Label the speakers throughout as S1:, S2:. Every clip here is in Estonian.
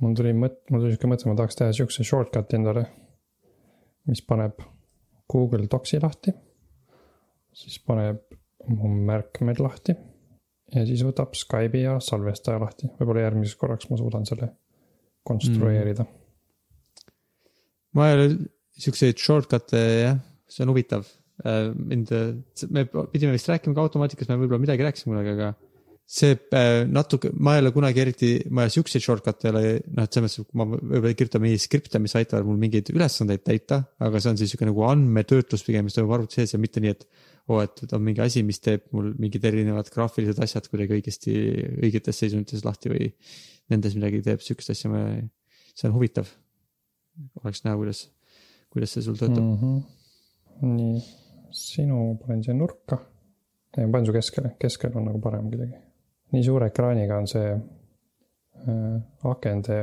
S1: mul tuli mõt-, mul tuli sihuke mõte, ma tahaks teha sihukese shortcut'i endale. mis paneb Google Docsi lahti. siis paneb mu märkmed lahti. ja siis võtab Skype'i ja salvestaja lahti, võib-olla järgmiseks korraks ma suudan selle konstrueerida mm..
S2: ma ei ole siukseid shortcut'e jah, see on huvitav. Äh, mind, me pidime vist rääkima ka automaatikast, me võib-olla midagi rääkisime kunagi, aga see äh, natuke, ma ei ole kunagi eriti, ma siukseid shortcut'e ei ole, noh, et selles mõttes, ma võib-olla ei kirjuta mingeid skripte, mis aitavad mul mingeid ülesandeid täita, aga see on siis sihuke nagu andmetöötlus pigem, mis toimub arvuti sees ja mitte nii, et oo et on mingi asi, mis teeb mul mingid erinevad graafilised asjad kuidagi õigesti, õigetes seisundites lahti või nendes midagi teeb, sihukest asja ma, see on huvitav. oleks näha, kuidas, kuidas see sul töötab mm.
S1: -hmm. nii, sinu panen siia nurka. ei, ma panen su keskele, keskel on nagu parem kuidagi nii suure ekraaniga on see äh, akende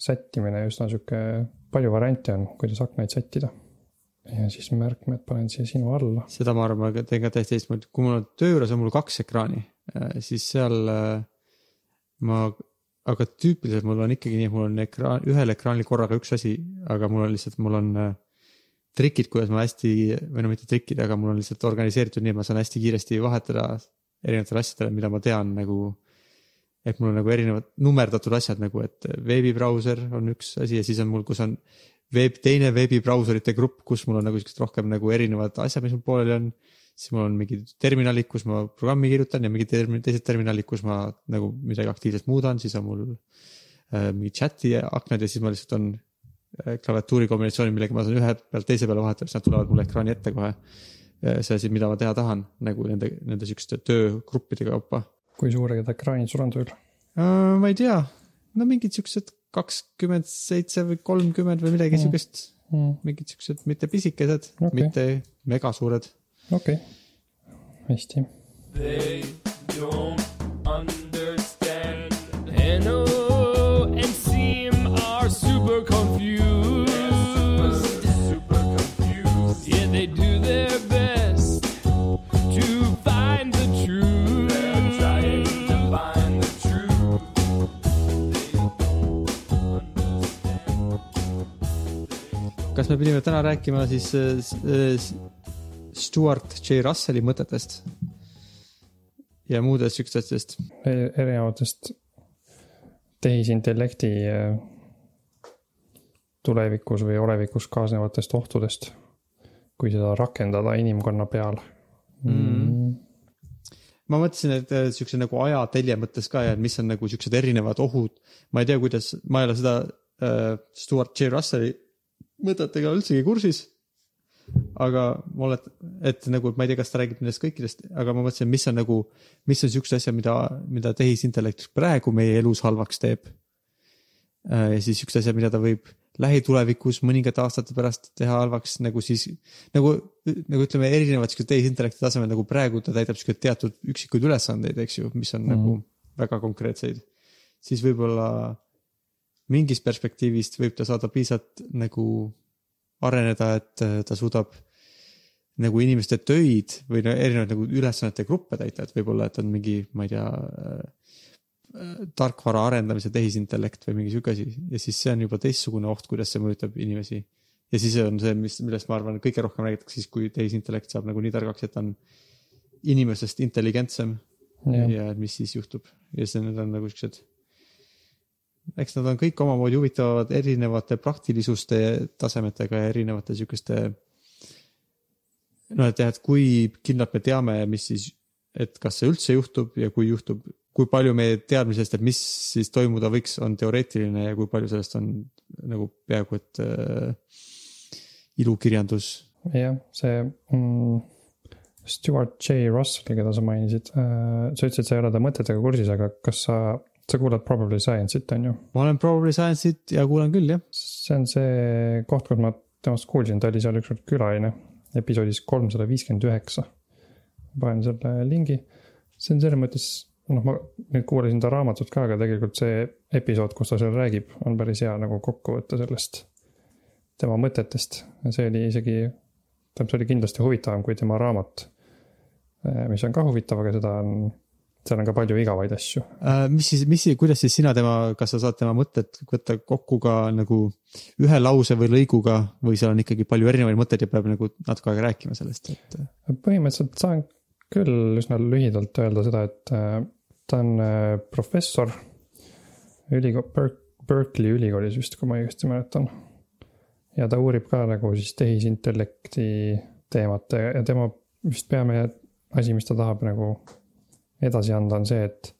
S1: sättimine üsna sihuke, palju variante on, kuidas aknaid sättida. ja siis märkmed panen siia sinu alla.
S2: seda ma arvan, ma teen ka täiesti teistmoodi, kui mul on töö juures on mul kaks ekraani, äh, siis seal äh, ma, aga tüüpiliselt mul on ikkagi nii, et mul on ekraan, ühel ekraanil korraga üks asi, aga mul on lihtsalt, mul on äh, trikid, kuidas ma hästi, või no mitte trikid, aga mul on lihtsalt organiseeritud nii, et ma saan hästi kiiresti vahetada erinevatele asjadele, mida ma tean nagu. et mul on nagu erinevad nummerdatud asjad nagu, et veebibrauser on üks asi ja siis on mul, kus on veeb, teine veebibrauserite grupp, kus mul on nagu siuksed rohkem nagu erinevad asjad, mis mul pooleli on. siis mul on mingid terminalid, kus ma programmi kirjutan ja mingid termin, teised terminalid, kus ma nagu midagi aktiivselt muudan, siis on mul äh, mingi chat'i aknad ja siis ma lihtsalt on äh, klaviatuuri kombinatsiooni, millega ma saan ühe pealt teise peale vahetada, siis nad tulevad mulle ekraani ette kohe see asi, mida ma teha tahan, nagu nende, nende sihukeste töögruppide kaupa.
S1: kui suured ekraanid sul on tööl
S2: uh,? ma ei tea, no mingid siuksed kakskümmend seitse või kolmkümmend või midagi mm. siukest mm.. mingid siuksed, mitte pisikesed okay., mitte megasuured.
S1: okei okay., hästi. They don't
S2: me pidime täna rääkima siis äh, Stewart J Russelli mõtetest ja muudest siukestest asjadest?
S1: Erinevatest tehisintellekti äh, tulevikus või olevikus kaasnevatest ohtudest, kui seda rakendada inimkonna peal mm..
S2: ma mõtlesin, et siukse nagu ajatelje mõttes ka ja et mis on nagu siuksed erinevad ohud. ma ei tea, kuidas, ma ei ole seda äh, Stewart J Russelli mõtetega üldsegi kursis. aga ma oletan, et nagu ma ei tea, kas ta räägib nendest kõikidest, aga ma mõtlesin, mis on nagu, mis on siuksed asjad, mida, mida tehisintellekt praegu meie elus halvaks teeb. Äh, ja siis siuksed asjad, mida ta võib lähitulevikus mõningate aastate pärast teha halvaks nagu siis nagu, nagu ütleme, erinevad siuksed tehisintellekti tasemel nagu praegu ta täidab siuksed teatud üksikuid ülesandeid, eks ju, mis on mm -hmm. nagu väga konkreetseid. siis võib-olla mingist perspektiivist võib ta saada piisavalt nagu areneda, et äh, ta suudab nagu inimeste töid või erinevaid nagu ülesannete gruppe täita, et võib-olla, et on mingi, ma ei tea äh, äh,, tarkvara arendamise tehisintellekt või mingi sihuke asi. Ja siis see on juba teistsugune oht, kuidas see mõjutab inimesi. ja siis on see, mis, millest ma arvan, kõige rohkem räägitakse siis, kui tehisintellekt saab nagu nii targaks, et ta on inimesest intelligentsem. Ja, ja mis siis juhtub? Ja see, need on nagu siuksed eks nad on kõik omamoodi huvitavad erinevate praktilisuste tasemetega ja erinevate sihukeste. noh, et jah, et kui kindlalt me teame, mis siis, et kas see üldse juhtub ja kui juhtub, kui palju meie teadmisest, et mis siis toimuda võiks, on teoreetiline ja kui palju sellest on nagu peaaegu et äh, ilukirjandus.
S1: jah, see mm, Stewart J Russell, keda sa mainisid äh,, sa ütlesid, sa ei ole ta mõtetega kursis, aga kas sa sa kuulad Probably Science'it, on ju?
S2: ma olen Probably Science'it ja kuulan küll, jah.
S1: see on see koht, kus ma temast kuulsin, ta oli seal ükskord külaline, episoodis kolmsada viiskümmend üheksa. panen selle lingi, see on selles mõttes, noh, ma nüüd kuulasin ta raamatut ka, aga tegelikult see episood, kus ta seal räägib, on päris hea nagu kokkuvõte sellest, tema mõtetest ja see oli isegi, tähendab, see oli kindlasti huvitavam kui tema raamat. mis on ka huvitav, aga seda on seal on ka palju igavaid asju.
S2: Äh, mis siis, mis, kuidas siis sina tema, kas sa saad tema mõtted võtta kokku ka nagu ühe lause või lõiguga või seal on ikkagi palju erinevaid mõtteid ja peab nagu natuke aega rääkima sellest, et?
S1: põhimõtteliselt saan küll üsna lühidalt öelda seda, et äh, ta on äh, professor ülikool, Berkeley ülikoolis vist, kui ma õigesti mäletan. ja ta uurib ka nagu siis tehisintellekti teemat ja tema vist peamine asi, mis ta tahab nagu edasi anda, on see, et,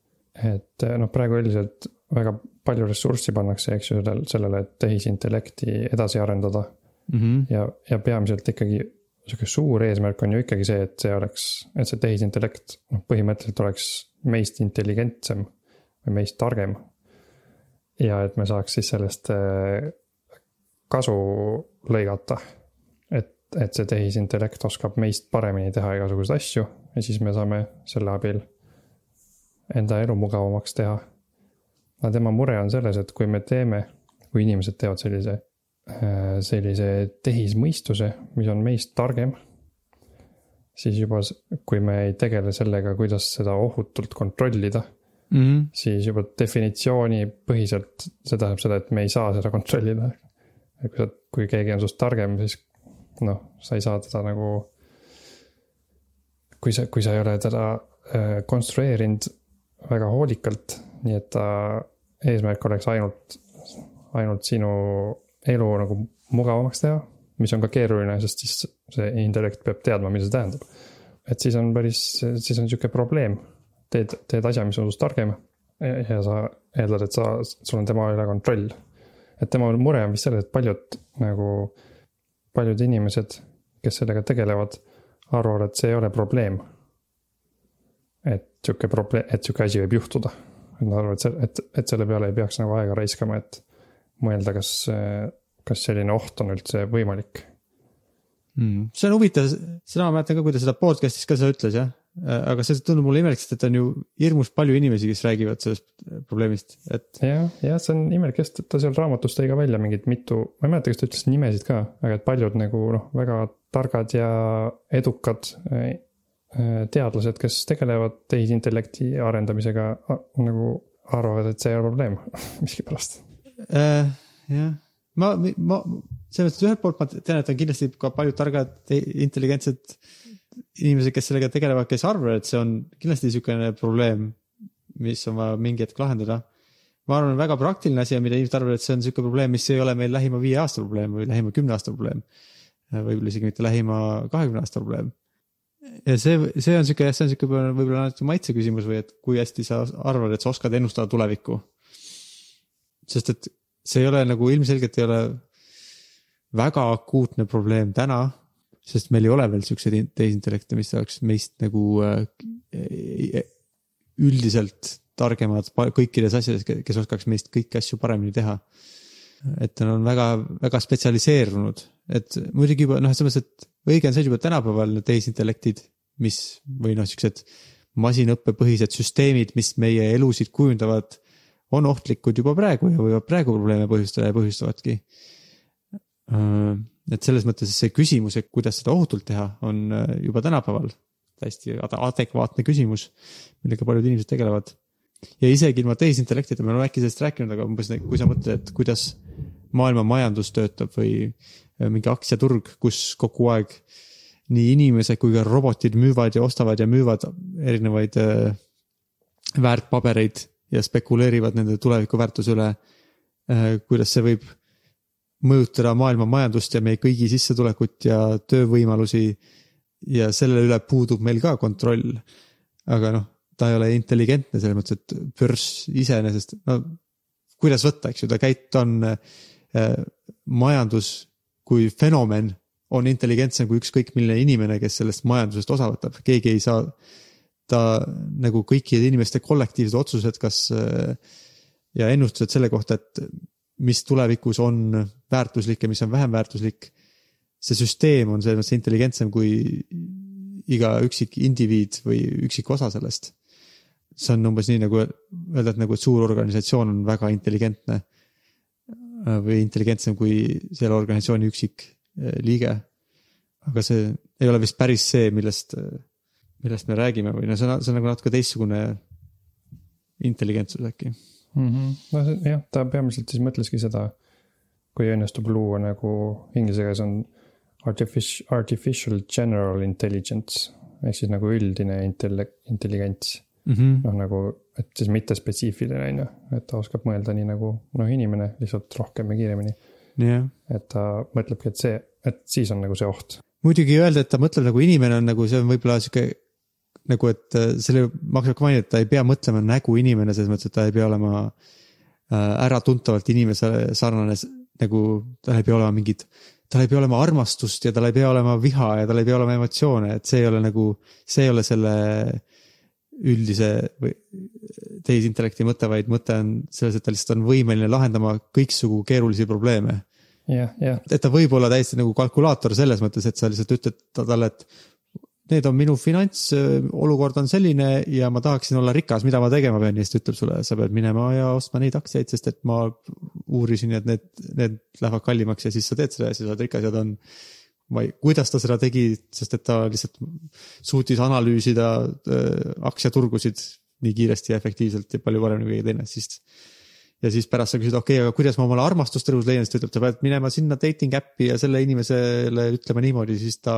S1: et noh, praegu üldiselt väga palju ressurssi pannakse, eks ju, sellele, et tehisintellekti edasi arendada mm. -hmm. ja, ja peamiselt ikkagi sihuke suur eesmärk on ju ikkagi see, et see oleks, et see tehisintellekt noh, põhimõtteliselt oleks meist intelligentsem või meist targem. ja et me saaks siis sellest äh, kasu lõigata. et, et see tehisintellekt oskab meist paremini teha igasuguseid asju ja siis me saame selle abil enda elu mugavamaks teha. aga tema mure on selles, et kui me teeme, kui inimesed teevad sellise, äh, sellise tehismõistuse, mis on meist targem, siis juba, kui me ei tegele sellega, kuidas seda ohutult kontrollida mm, -hmm. siis juba definitsioonipõhiselt see tähendab seda, et me ei saa seda kontrollida. et kui sa, kui keegi on sinust targem, siis noh, sa ei saa teda nagu. kui sa, kui sa ei ole teda äh, konstrueerinud väga hoolikalt, nii et ta eesmärk oleks ainult, ainult sinu elu nagu mugavamaks teha, mis on ka keeruline, sest siis see intellekt peab teadma, mida see tähendab. et siis on päris, siis on sihuke probleem, teed, teed asja, mis on sinust targem ja sa eeldad, et sa, sul on tema üle kontroll. et tema mure on vist selles, et paljud nagu, paljud inimesed, kes sellega tegelevad, arvavad, et see ei ole probleem et sihuke probleem, et sihuke asi võib juhtuda. et ma arvan, et see, et, et selle peale ei peaks nagu aega raiskama, et mõelda, kas, kas selline oht on üldse võimalik
S2: mm.. see on huvitav, seda ma mäletan ka, kui ta seda podcast'is ka seda ütles jah. aga see tundub mulle imelik, sest et on ju hirmus palju inimesi, kes räägivad sellest probleemist, et.
S1: jah, jah, see on imelik, sest ta seal raamatus tõi ka välja mingid mitu, ma ei mäleta, kas ta ütles nimesid ka, aga et paljud nagu noh, väga targad ja edukad Äh, teadlased, kes tegelevad tehisintellekti arendamisega, nagu arvavad, et see ei ole probleem miskipärast
S2: äh,. jah, ma, ma, selles mõttes ühelt poolt ma tean, et on kindlasti ka paljud targad, intelligentsed inimesed, kes sellega tegelevad, kes arvavad, et see on kindlasti niisugune probleem, mis on vaja mingi hetk lahendada. ma arvan, väga praktiline asi on, mida inimesed arvavad, et see on niisugune probleem, mis ei ole meil lähima viie aasta probleem või lähima kümne aasta probleem. võib-olla isegi mitte lähima kahekümne aasta probleem ja see, see on sihuke jah, see on sihuke võib-olla natuke maitse küsimus või et kui hästi sa arvad, et sa oskad ennustada tulevikku. sest et see ei ole nagu ilmselgelt ei ole väga akuutne probleem täna, sest meil ei ole veel siukseid tehisintellekte, mis oleks meist nagu äh, üldiselt targemad kõikides asjades, kes oskaks meist kõiki asju paremini teha. Et nad on väga, väga spetsialiseerunud, et muidugi juba noh, selles mõttes, et õige on see, et juba tänapäeval need tehisintellektid, mis või noh, siuksed masinõppepõhised süsteemid, mis meie elusid kujundavad, on ohtlikud juba praegu ja võivad praegu probleeme põhjustada ja põhjustavadki. Äh, et selles mõttes see küsimus, et kuidas seda ohutult teha, on äh, juba tänapäeval täiesti adekvaatne küsimus, millega paljud inimesed tegelevad. ja isegi ilma tehisintellektita, me oleme äkki sellest rääkinud, aga umbes kui sa mõtled, et kuidas maailma majandus töötab või Äh, mingi aktsiaturg, kus kogu aeg nii inimesed kui ka robotid müüvad ja ostavad ja müüvad erinevaid äh, väärtpabereid ja spekuleerivad nende tulevikuväärtuse üle. Äh, kuidas see võib mõjutada maailma majandust ja meie kõigi sissetulekut ja töövõimalusi. ja selle üle puudub meil ka kontroll. aga noh, ta ei ole intelligentne selles mõttes, et börs iseenesest, no kuidas võtta, eks ju, ta käit-, ta on majandus kui fenomen on intelligentsem kui ükskõik milline inimene, kes sellest majandusest osa võtab, keegi ei saa. ta nagu kõikide inimeste kollektiivsed otsused, kas ja ennustused selle kohta, et mis tulevikus on väärtuslik ja mis on vähem väärtuslik. see süsteem on selles mõttes intelligentsem kui iga üksik indiviid või üksik osa sellest. see on umbes nii nagu öelda, et nagu, et suur organisatsioon on väga intelligentne Äh, või intelligentsem kui selle organisatsiooni üksik äh, liige. aga see ei ole vist päris see, millest, äh, millest me räägime või no see on, see on nagu natuke teistsugune intelligentsus äkki
S1: mm. -hmm. no see- jah, ta peamiselt siis mõtleski seda, kui õnnestub luua nagu inglise keeles on artificial, artificial general intelligence ehk siis nagu üldine intellekt, intelligents
S2: mm. -hmm.
S1: noh, nagu, et siis mitte spetsiifiline on ju, et ta oskab mõelda nii nagu noh, inimene lihtsalt rohkem ja kiiremini.
S2: jah,
S1: et ta mõtlebki, et see, et siis on nagu see oht.
S2: muidugi öelda, et ta mõtleb nagu inimene on nagu see on võib-olla sihuke nagu, et äh, selle maksab ka mainida, et ta ei pea mõtlema nägu inimene selles mõttes, et ta ei pea olema äh, äratuntavalt inimese sarnane nagu tal ei pea olema mingid, tal ei pea olema armastust ja tal ei pea olema viha ja tal ei pea olema emotsioone, et see ei ole nagu, see ei ole selle üldise või tehisintellekti mõte, vaid mõte on selles, et ta lihtsalt on võimeline lahendama kõiksugu keerulisi probleeme.
S1: Jah, jah,
S2: et ta võib olla täiesti nagu kalkulaator selles mõttes, et sa lihtsalt ütled ta- talle, et need on minu finantsolukord on selline ja ma tahaksin olla rikas, mida ma tegema pean. Ja siis ta ütleb sulle, sa pead minema ja ostma neid aktsiaid, sest et ma uurisin, et need, need lähevad kallimaks ja siis sa teed seda ja siis sa oled rikas ja ta on ma ei, kuidas ta seda tegi, sest et ta lihtsalt suutis analüüsida äh, aktsiaturgusid nii kiiresti ja efektiivselt ja palju paremini kui keegi teine, siis ja siis pärast sa küsid, okei okay,, aga kuidas ma omale armastust elus leian, siis ta ütleb, sa pead minema sinna dating äppi ja selle inimesele ütlema niimoodi, siis ta,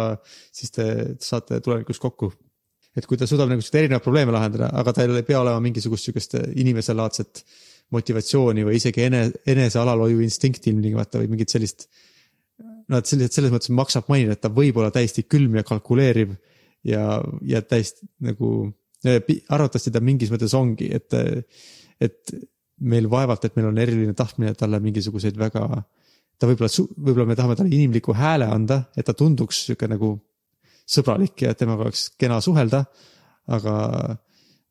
S2: siis te saate tulevikus kokku. et kui ta suudab nagu siukseid erinevaid probleeme lahendada, aga tal ei pea olema mingisugust siukest inimeselaadset motivatsiooni või isegi ene, enese alalhoiu instinkti ilmtingimata või mingit sellist. No et sellised, selles mõttes maksab mainida, et ta võib olla täiesti külm ja kalkuleeriv ja, ja täiesti nagu, arvatavasti ta mingis mõttes ongi, et, et meil vaevalt, et meil on eriline tahtmine talle mingisuguseid väga, ta võib-olla, võib-olla me tahame talle inimliku hääle anda, et ta tunduks sihuke nagu sõbralik ja temaga oleks kena suhelda. aga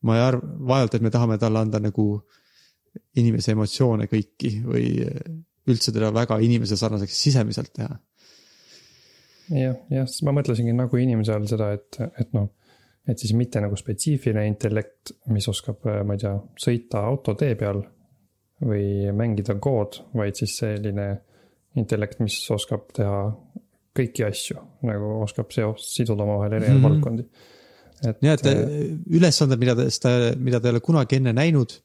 S2: ma ei arva, vaevalt, et me tahame talle anda nagu inimese emotsioone kõiki või üldse teda väga inimese sarnaseks sisemiselt teha.
S1: jah, jah, siis ma mõtlesingi nagu inimese all seda, et, et noh, et siis mitte nagu spetsiifiline intellekt, mis oskab, ma ei tea, sõita autotee peal või mängida kood, vaid siis selline intellekt, mis oskab teha kõiki asju, nagu oskab seost, siduda omavahel erinevaid mm -hmm. valdkondi. et
S2: nii et ülesanded, mida ta, seda, mida ta ei ole kunagi enne näinud.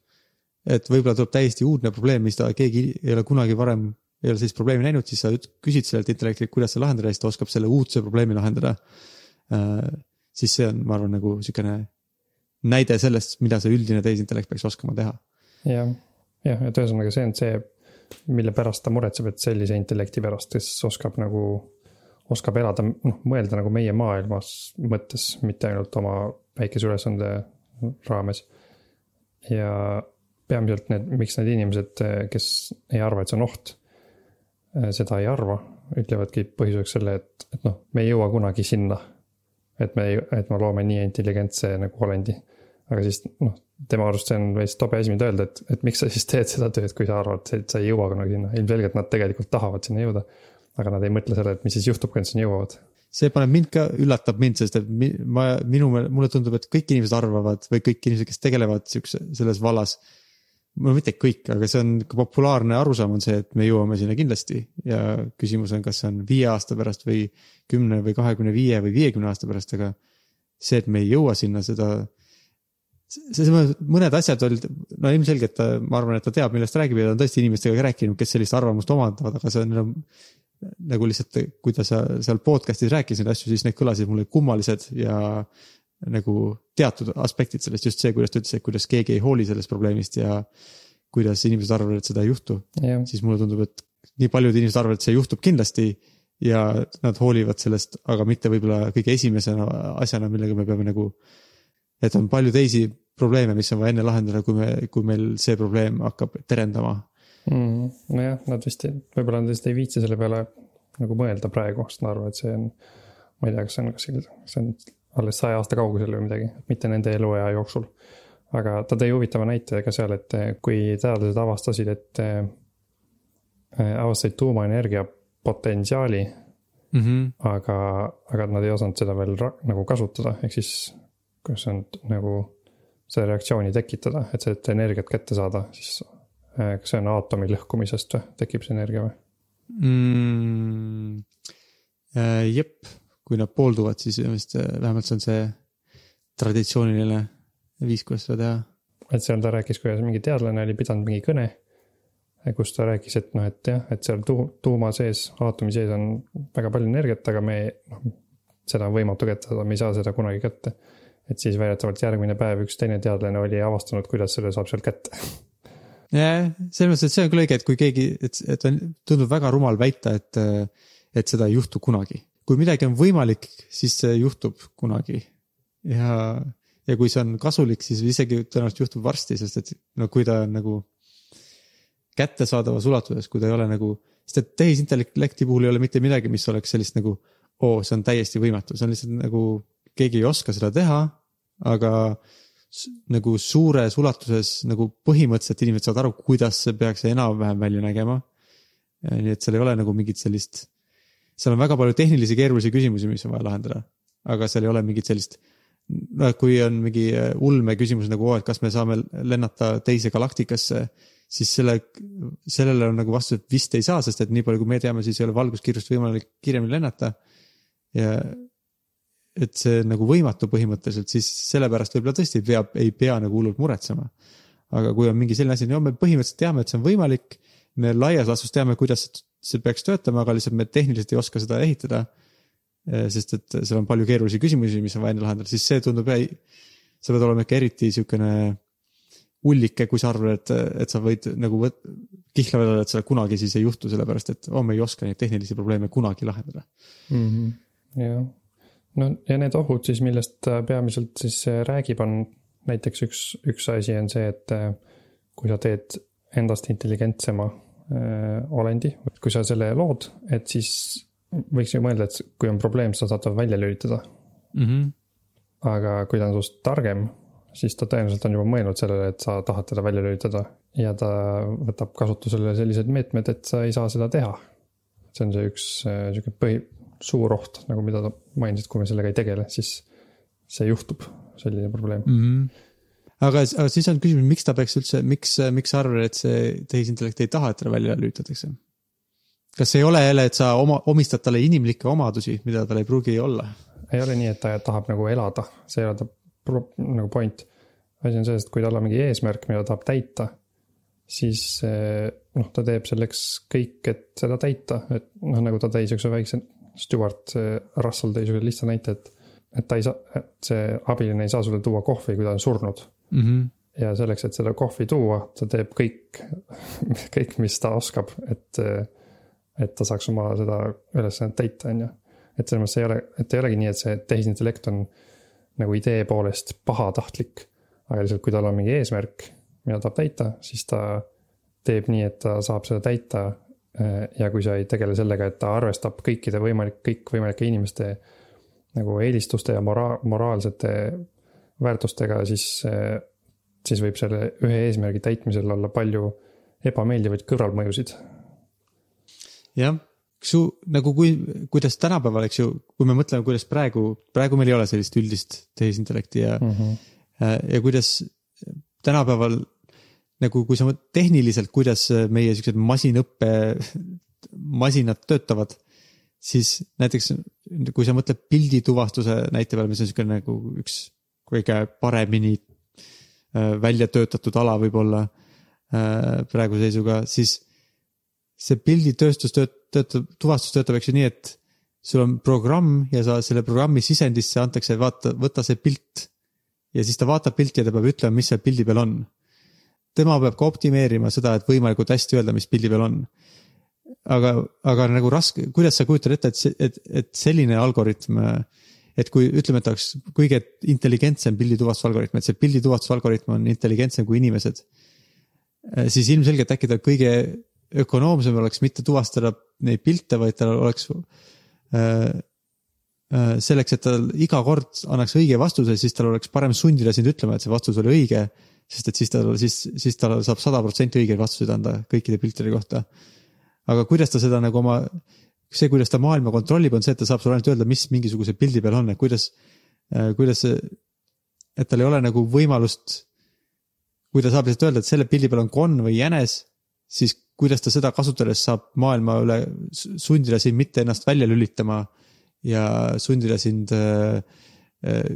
S2: et võib-olla tuleb täiesti uudne probleem, mis ta, keegi ei ole kunagi varem, ei ole sellist probleemi näinud, siis sa küsid sellelt intellektilt, kuidas seda lahendada ja siis ta oskab selle uudse probleemi lahendada. siis see on, ma arvan, nagu sihukene näide sellest, mida see üldine tehisintellekt peaks oskama teha.
S1: jah, jah, et ühesõnaga see on see, mille pärast ta muretseb, et sellise intellekti pärast, kes oskab nagu, oskab elada, noh, mõelda nagu meie maailmas mõttes, mitte ainult oma väikese ülesande raames. ja peamiselt need, miks need inimesed, kes ei arva, et see on oht, seda ei arva, ütlevadki põhjuseks selle, et, et noh, me ei jõua kunagi sinna. et me et me loome nii intelligentse nagu olendi aga siis noh, tema arust see on veits tobe asi, mida öelda, et, et miks sa siis teed seda tööd, kui sa arvad, et sa ei jõua kunagi sinna, ilmselgelt nad tegelikult tahavad sinna jõuda. aga nad ei mõtle selle, et mis siis juhtub, kui nad sinna jõuavad.
S2: see paneb mind ka, üllatab mind, sest et ma, minu, mulle tundub, et kõik inimesed arvavad või kõik inimesed, kes tegelevad siukse, selles vallas. No mitte kõik, aga see on populaarne arusaam on see, et me jõuame sinna kindlasti. Ja küsimus on, kas see on viie aasta pärast või kümne või kahekümne viie või viiekümne aasta pärast, aga see, et me ei jõua sinna, seda see, mõned asjad olid, no ilmselgelt ta, ma arvan, et ta teab, millest ta räägib ja ta on tõesti inimestega rääkinud, kes sellist arvamust omandavad, aga see on nagu, nagu lihtsalt, kui ta seal, seal podcast'is rääkis neid asju, siis need kõlasid mulle kummalised ja nagu teatud aspektid sellest, just see, kuidas ta ütles, et kuidas keegi ei hooli sellest probleemist ja kuidas inimesed arvavad, et seda ei juhtu, siis mulle tundub, et nii paljud inimesed arvavad, et see juhtub kindlasti ja nad hoolivad sellest, aga mitte võib-olla kõige esimesena asjana, millega me peame nagu, et on palju teisi probleeme, mis on vaja enne lahendada, kui me, kui meil see probleem hakkab terendama.
S1: mm,. nojah, nad vist võib-olla nad lihtsalt ei viitsi selle peale nagu mõelda praegu, sest nad arvavad, et see on, ma ei tea, kas see on kuskil, see on alles saja aasta kaugusel või midagi, mitte nende eluea jooksul. aga ta tõi huvitava näite ka seal, et kui teadlased avastasid, et äh, avastasid tuumaenergia potentsiaali,
S2: Mm -hmm.
S1: aga, aga nad ei osanud seda veel nagu kasutada, ehk siis kuidas on nagu seda reaktsiooni tekitada, et seda energiat kätte saada, siis äh, kas see on aatomi lõhkumisest või tekib see energia või?
S2: mm,. jep, kui nad poolduvad, siis vist äh, vähemalt see on see traditsiooniline viis, kuidas seda teha.
S1: et seal ta rääkis, kuidas mingi teadlane oli pidanud mingi kõne. kus ta rääkis, et noh, et jah, et seal tu-, tuuma sees, aatomi sees on väga palju energiat, aga me noh, seda on võimatu kätte saada, me ei saa seda kunagi kätte. et siis väidetavalt järgmine päev üks teine teadlane oli avastanud, kuidas selle saab sealt kätte
S2: jah, selles mõttes, et see on küll õige, et kui keegi, et, et on, tundub väga rumal väita, et, et seda ei juhtu kunagi. Kui midagi on võimalik, siis see juhtub kunagi. ja, ja kui see on kasulik, siis isegi tõenäoliselt juhtub varsti, sest et no kui ta on nagu kättesaadavas ulatuses, kui ta ei ole nagu, sest et tehisintellekti puhul ei ole mitte midagi, mis oleks sellist nagu, oo, see on täiesti võimatu, see on lihtsalt nagu, keegi ei oska seda teha, aga nagu suures ulatuses nagu põhimõtteliselt inimesed saavad aru, kuidas see peaks enam-vähem välja nägema. nii et seal ei ole nagu mingit sellist, seal on väga palju tehnilisi keerulisi küsimusi, mis on vaja lahendada. aga seal ei ole mingit sellist, noh, kui on mingi äh, ulme küsimus nagu, et kas me saame lennata teise galaktikasse, siis selle, sellele on nagu vastus, et vist ei saa, sest et nii palju, kui me teame, siis ei ole valguskiirust võimalik kiiremini lennata. ja et see nagu võimatu põhimõtteliselt, siis sellepärast võib-olla tõesti ei pea, ei pea nagu hullult muretsema. aga kui on mingi selline asi, no me põhimõtteliselt teame, et see on võimalik, me laias laastus teame, kuidas see peaks töötama, aga lihtsalt me tehniliselt ei oska seda ehitada. Eh, sest et seal on palju keerulisi küsimusi, mis on vaja enne lahendada, siis see tundub, sa pead olema ikka eriti sihukene ullike, kui sa arvad, et, et sa võid nagu võt-, kihla vedada, et seda kunagi siis ei juhtu, sellepärast et oh, me ei oska neid tehnilisi probleeme kunagi lahendada
S1: mm. -hmm. jah no ja need ohud siis, millest ta peamiselt siis äh, räägib, on näiteks üks, üks asi on see, et äh, kui sa teed endast intelligentsema äh, olendi, kui sa selle lood, et siis võiks ju mõelda, et kui on probleem, sa saad ta välja lülitada
S2: mm. -hmm.
S1: aga kui ta on sinust targem, siis ta tõenäoliselt on juba mõelnud sellele, et sa tahad teda välja lülitada ja ta võtab kasutusele sellised meetmed, et sa ei saa seda teha. see on see üks sihuke põhi, suur oht, nagu mida sa mainisid, kui me sellega ei tegele, siis see juhtub, selline probleem
S2: mm. -hmm aga, aga siis on küsimus, miks ta peaks üldse, miks, miks sa arvad, et see tehisintellekt ei taha, et teda välja lülitatakse? kas ei ole jälle, et sa oma, omistad talle inimlikke omadusi, mida tal ei pruugi olla?
S1: ei ole nii, et ta tahab nagu elada, see ei ole ta pro, nagu point. asi on selles, et kui tal on mingi eesmärk, mida ta tahab täita, siis noh, ta teeb selleks kõik, et seda täita, et noh, nagu ta tõi siukse väikse Stewart Russell tõi sulle lihtsa näite, et, et ta ei saa, et see abiline ei saa sulle tuua kohvi, kui ta on surnud
S2: mm. -hmm.
S1: ja selleks, et seda kohvi tuua, ta teeb kõik, kõik, mis ta oskab, et, et ta saaks oma seda ülesannet täita, on ju. et selles mõttes ei ole, et ei olegi nii, et see tehisintellekt on nagu idee poolest pahatahtlik. aga lihtsalt, kui tal on mingi eesmärk, mida tahab täita, siis ta teeb nii, et ta saab seda täita Äh, ja kui sa ei tegele sellega, et ta arvestab kõikide võimalik, kõikvõimalike inimeste nagu eelistuste ja mora-, moraalsete väärtustega, siis, äh, siis võib selle ühe eesmärgi täitmisel olla palju ebameeldivaid kõrvalmõjusid.
S2: jah, su nagu kui, kuidas tänapäeval, eks ju, kui me mõtleme, kuidas praegu, praegu meil ei ole sellist üldist tehisintellekti ja mm, -hmm. ja kuidas tänapäeval nagu kui sa mõtled tehniliselt, kuidas meie siuksed masinõppe masinad töötavad, siis näiteks kui sa mõtled pildituvastuse näite peale, mis on siuke nagu üks kõige paremini äh, välja töötatud ala võib-olla äh, praeguse seisuga, siis see pilditööstus töötab, töötab, tuvastus töötab, eks ju nii, et sul on programm ja sa selle programmi sisendisse antakse, vaata, võta see pilt. ja siis ta vaatab pilti ja ta peab ütlema, mis seal pildi peal on tema peab ka optimeerima seda, et võimalikult hästi öelda, mis pildi peal on. aga, aga nagu raske, kuidas sa kujutad ette, et, et, et selline algoritm, et kui ütleme, et oleks kõige intelligentsem pildituvastusalgoritm, et see pildituvastusalgoritm on intelligentsem kui inimesed. siis ilmselgelt äkki ta kõige ökonoomsem oleks mitte tuvastada neid pilte, vaid tal oleks äh, selleks, et ta iga kord annaks õige vastuse, siis tal oleks parem sundida sind ütlema, et see vastus oli õige sest et siis tal, siis, siis ta saab sada protsenti õigeid vastuseid anda kõikide piltide kohta. aga kuidas ta seda nagu oma, see, kuidas ta maailma kontrollib, on see, et ta saab sulle ainult öelda, mis mingisuguse pildi peal on, et kuidas, äh, kuidas see, et tal ei ole nagu võimalust, kui ta saab lihtsalt öelda, et selle pildi peal on konn või jänes, siis kuidas ta seda kasutades saab maailma üle sundida sind mitte ennast välja lülitama ja sundida sind äh,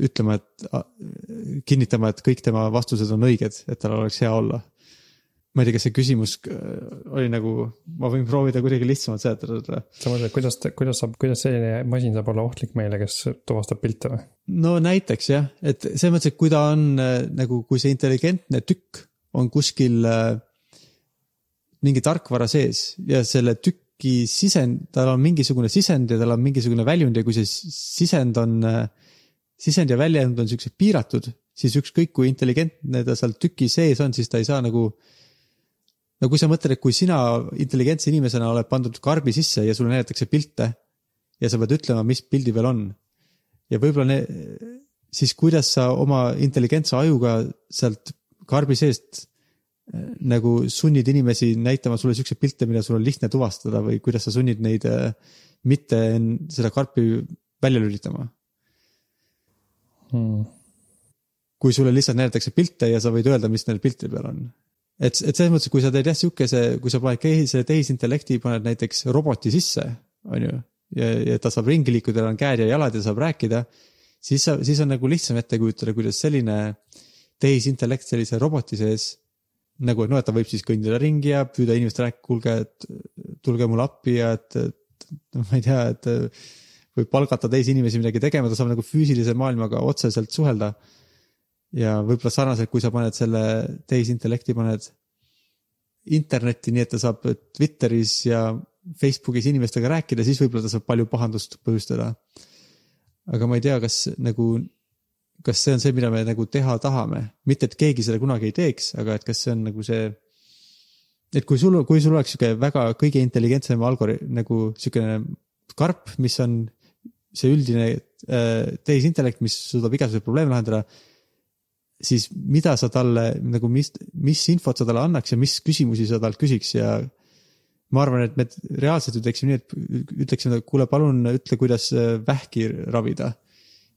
S2: ütlema, et äh, kinnitama, et kõik tema vastused on õiged, et tal oleks hea olla. Ma ei tea, kas see küsimus äh, oli nagu, ma võin proovida kuidagi lihtsamalt seletada seda.
S1: sa mõtled, kuidas, kuidas saab, kuidas selline masin saab olla ohtlik meile, kes tuvastab pilte või?
S2: no näiteks jah, et selles mõttes, et kui ta on äh, nagu, kui see intelligentne tükk on kuskil äh, mingi tarkvara sees ja selle tüki sisend, tal on mingisugune sisend ja tal on mingisugune väljund ja kui see sisend on, sisend ja väljund on siuksed piiratud, siis ükskõik kui intelligentne ta seal tüki sees on, siis ta ei saa nagu. No kui sa mõtled, et kui sina intelligentse inimesena oled pandud karbi sisse ja sulle näidatakse pilte ja sa pead ütlema, mis pildi peal on ja võib-olla ne-, siis kuidas sa oma intelligentse ajuga sealt karbi seest äh, nagu sunnid inimesi näitama sulle siukseid pilte, mida sul on lihtne tuvastada või kuidas sa sunnid neid äh, mitte seda karpi välja lülitama.
S1: Hmm.
S2: kui sulle lihtsalt näidatakse pilte ja sa võid öelda, mis neil piltide peal on. et, et selles mõttes, kui sa teed jah siukese, kui sa paned teise, tehisintellekti, paned näiteks roboti sisse, on ju. ja, ja ta saab ringi liikuda, tal on käed ja jalad ja saab rääkida. siis sa, siis on nagu lihtsam ette kujutada, kuidas selline tehisintellekt sellise roboti sees. nagu, et noh, et ta võib siis kõndida ringi ja püüda inimestele rääkida, kuulge, et tulge mulle appi ja et, et noh, ma ei tea, et võib palgata teisi inimesi midagi tegema, ta saab nagu füüsilise maailmaga otseselt suhelda ja võib-olla sarnaselt, kui sa paned selle tehisintellekti, paned internetti, nii et ta saab Twitteris ja Facebookis inimestega rääkida, siis võib-olla ta saab palju pahandust põhjustada. aga ma ei tea, kas nagu, kas see on see, mida me nagu teha tahame, mitte et keegi seda kunagi ei teeks, aga et kas see on nagu see. et kui sul, kui sul oleks sihuke väga kõige intelligentsem algori-, nagu sihukene karp, mis on see üldine äh, tehisintellekt, mis suudab igasuguseid probleeme lahendada siis mida sa talle nagu, mis, mis infot sa talle annaks ja mis küsimusi sa talt küsiks ja ma arvan, et me reaalselt ju teeksime nii, et ütleksime, et kuule, palun ütle, kuidas äh, vähki ravida.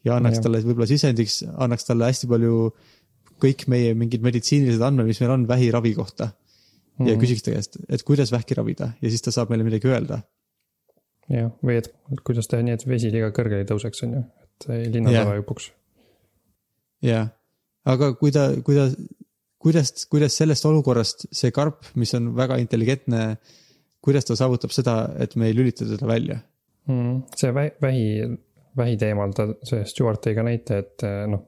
S2: ja annaks
S1: Jah.
S2: talle võib-olla sisendiks, annaks talle hästi palju kõik meie mingid meditsiinilised andmed, mis meil on vähiravi kohta. ja
S1: Mhm.
S2: küsiks ta käest, et kuidas vähki ravida ja siis ta saab meile midagi öelda.
S1: jah, või et kuidas teha nii, et vesi liiga kõrgele ei tõuseks, on ju, et ei linnad
S2: Jah.
S1: ära ei upuks.
S2: jah, aga kui ta, kui ta, kuidas, kuidas sellest olukorrast see karp, mis on väga intelligentne, kuidas ta saavutab seda, et me ei lülita teda välja?
S1: Mm, see vähi, vähi, vähi teemal ta, see Stewart tõi ka näite, et eh, noh,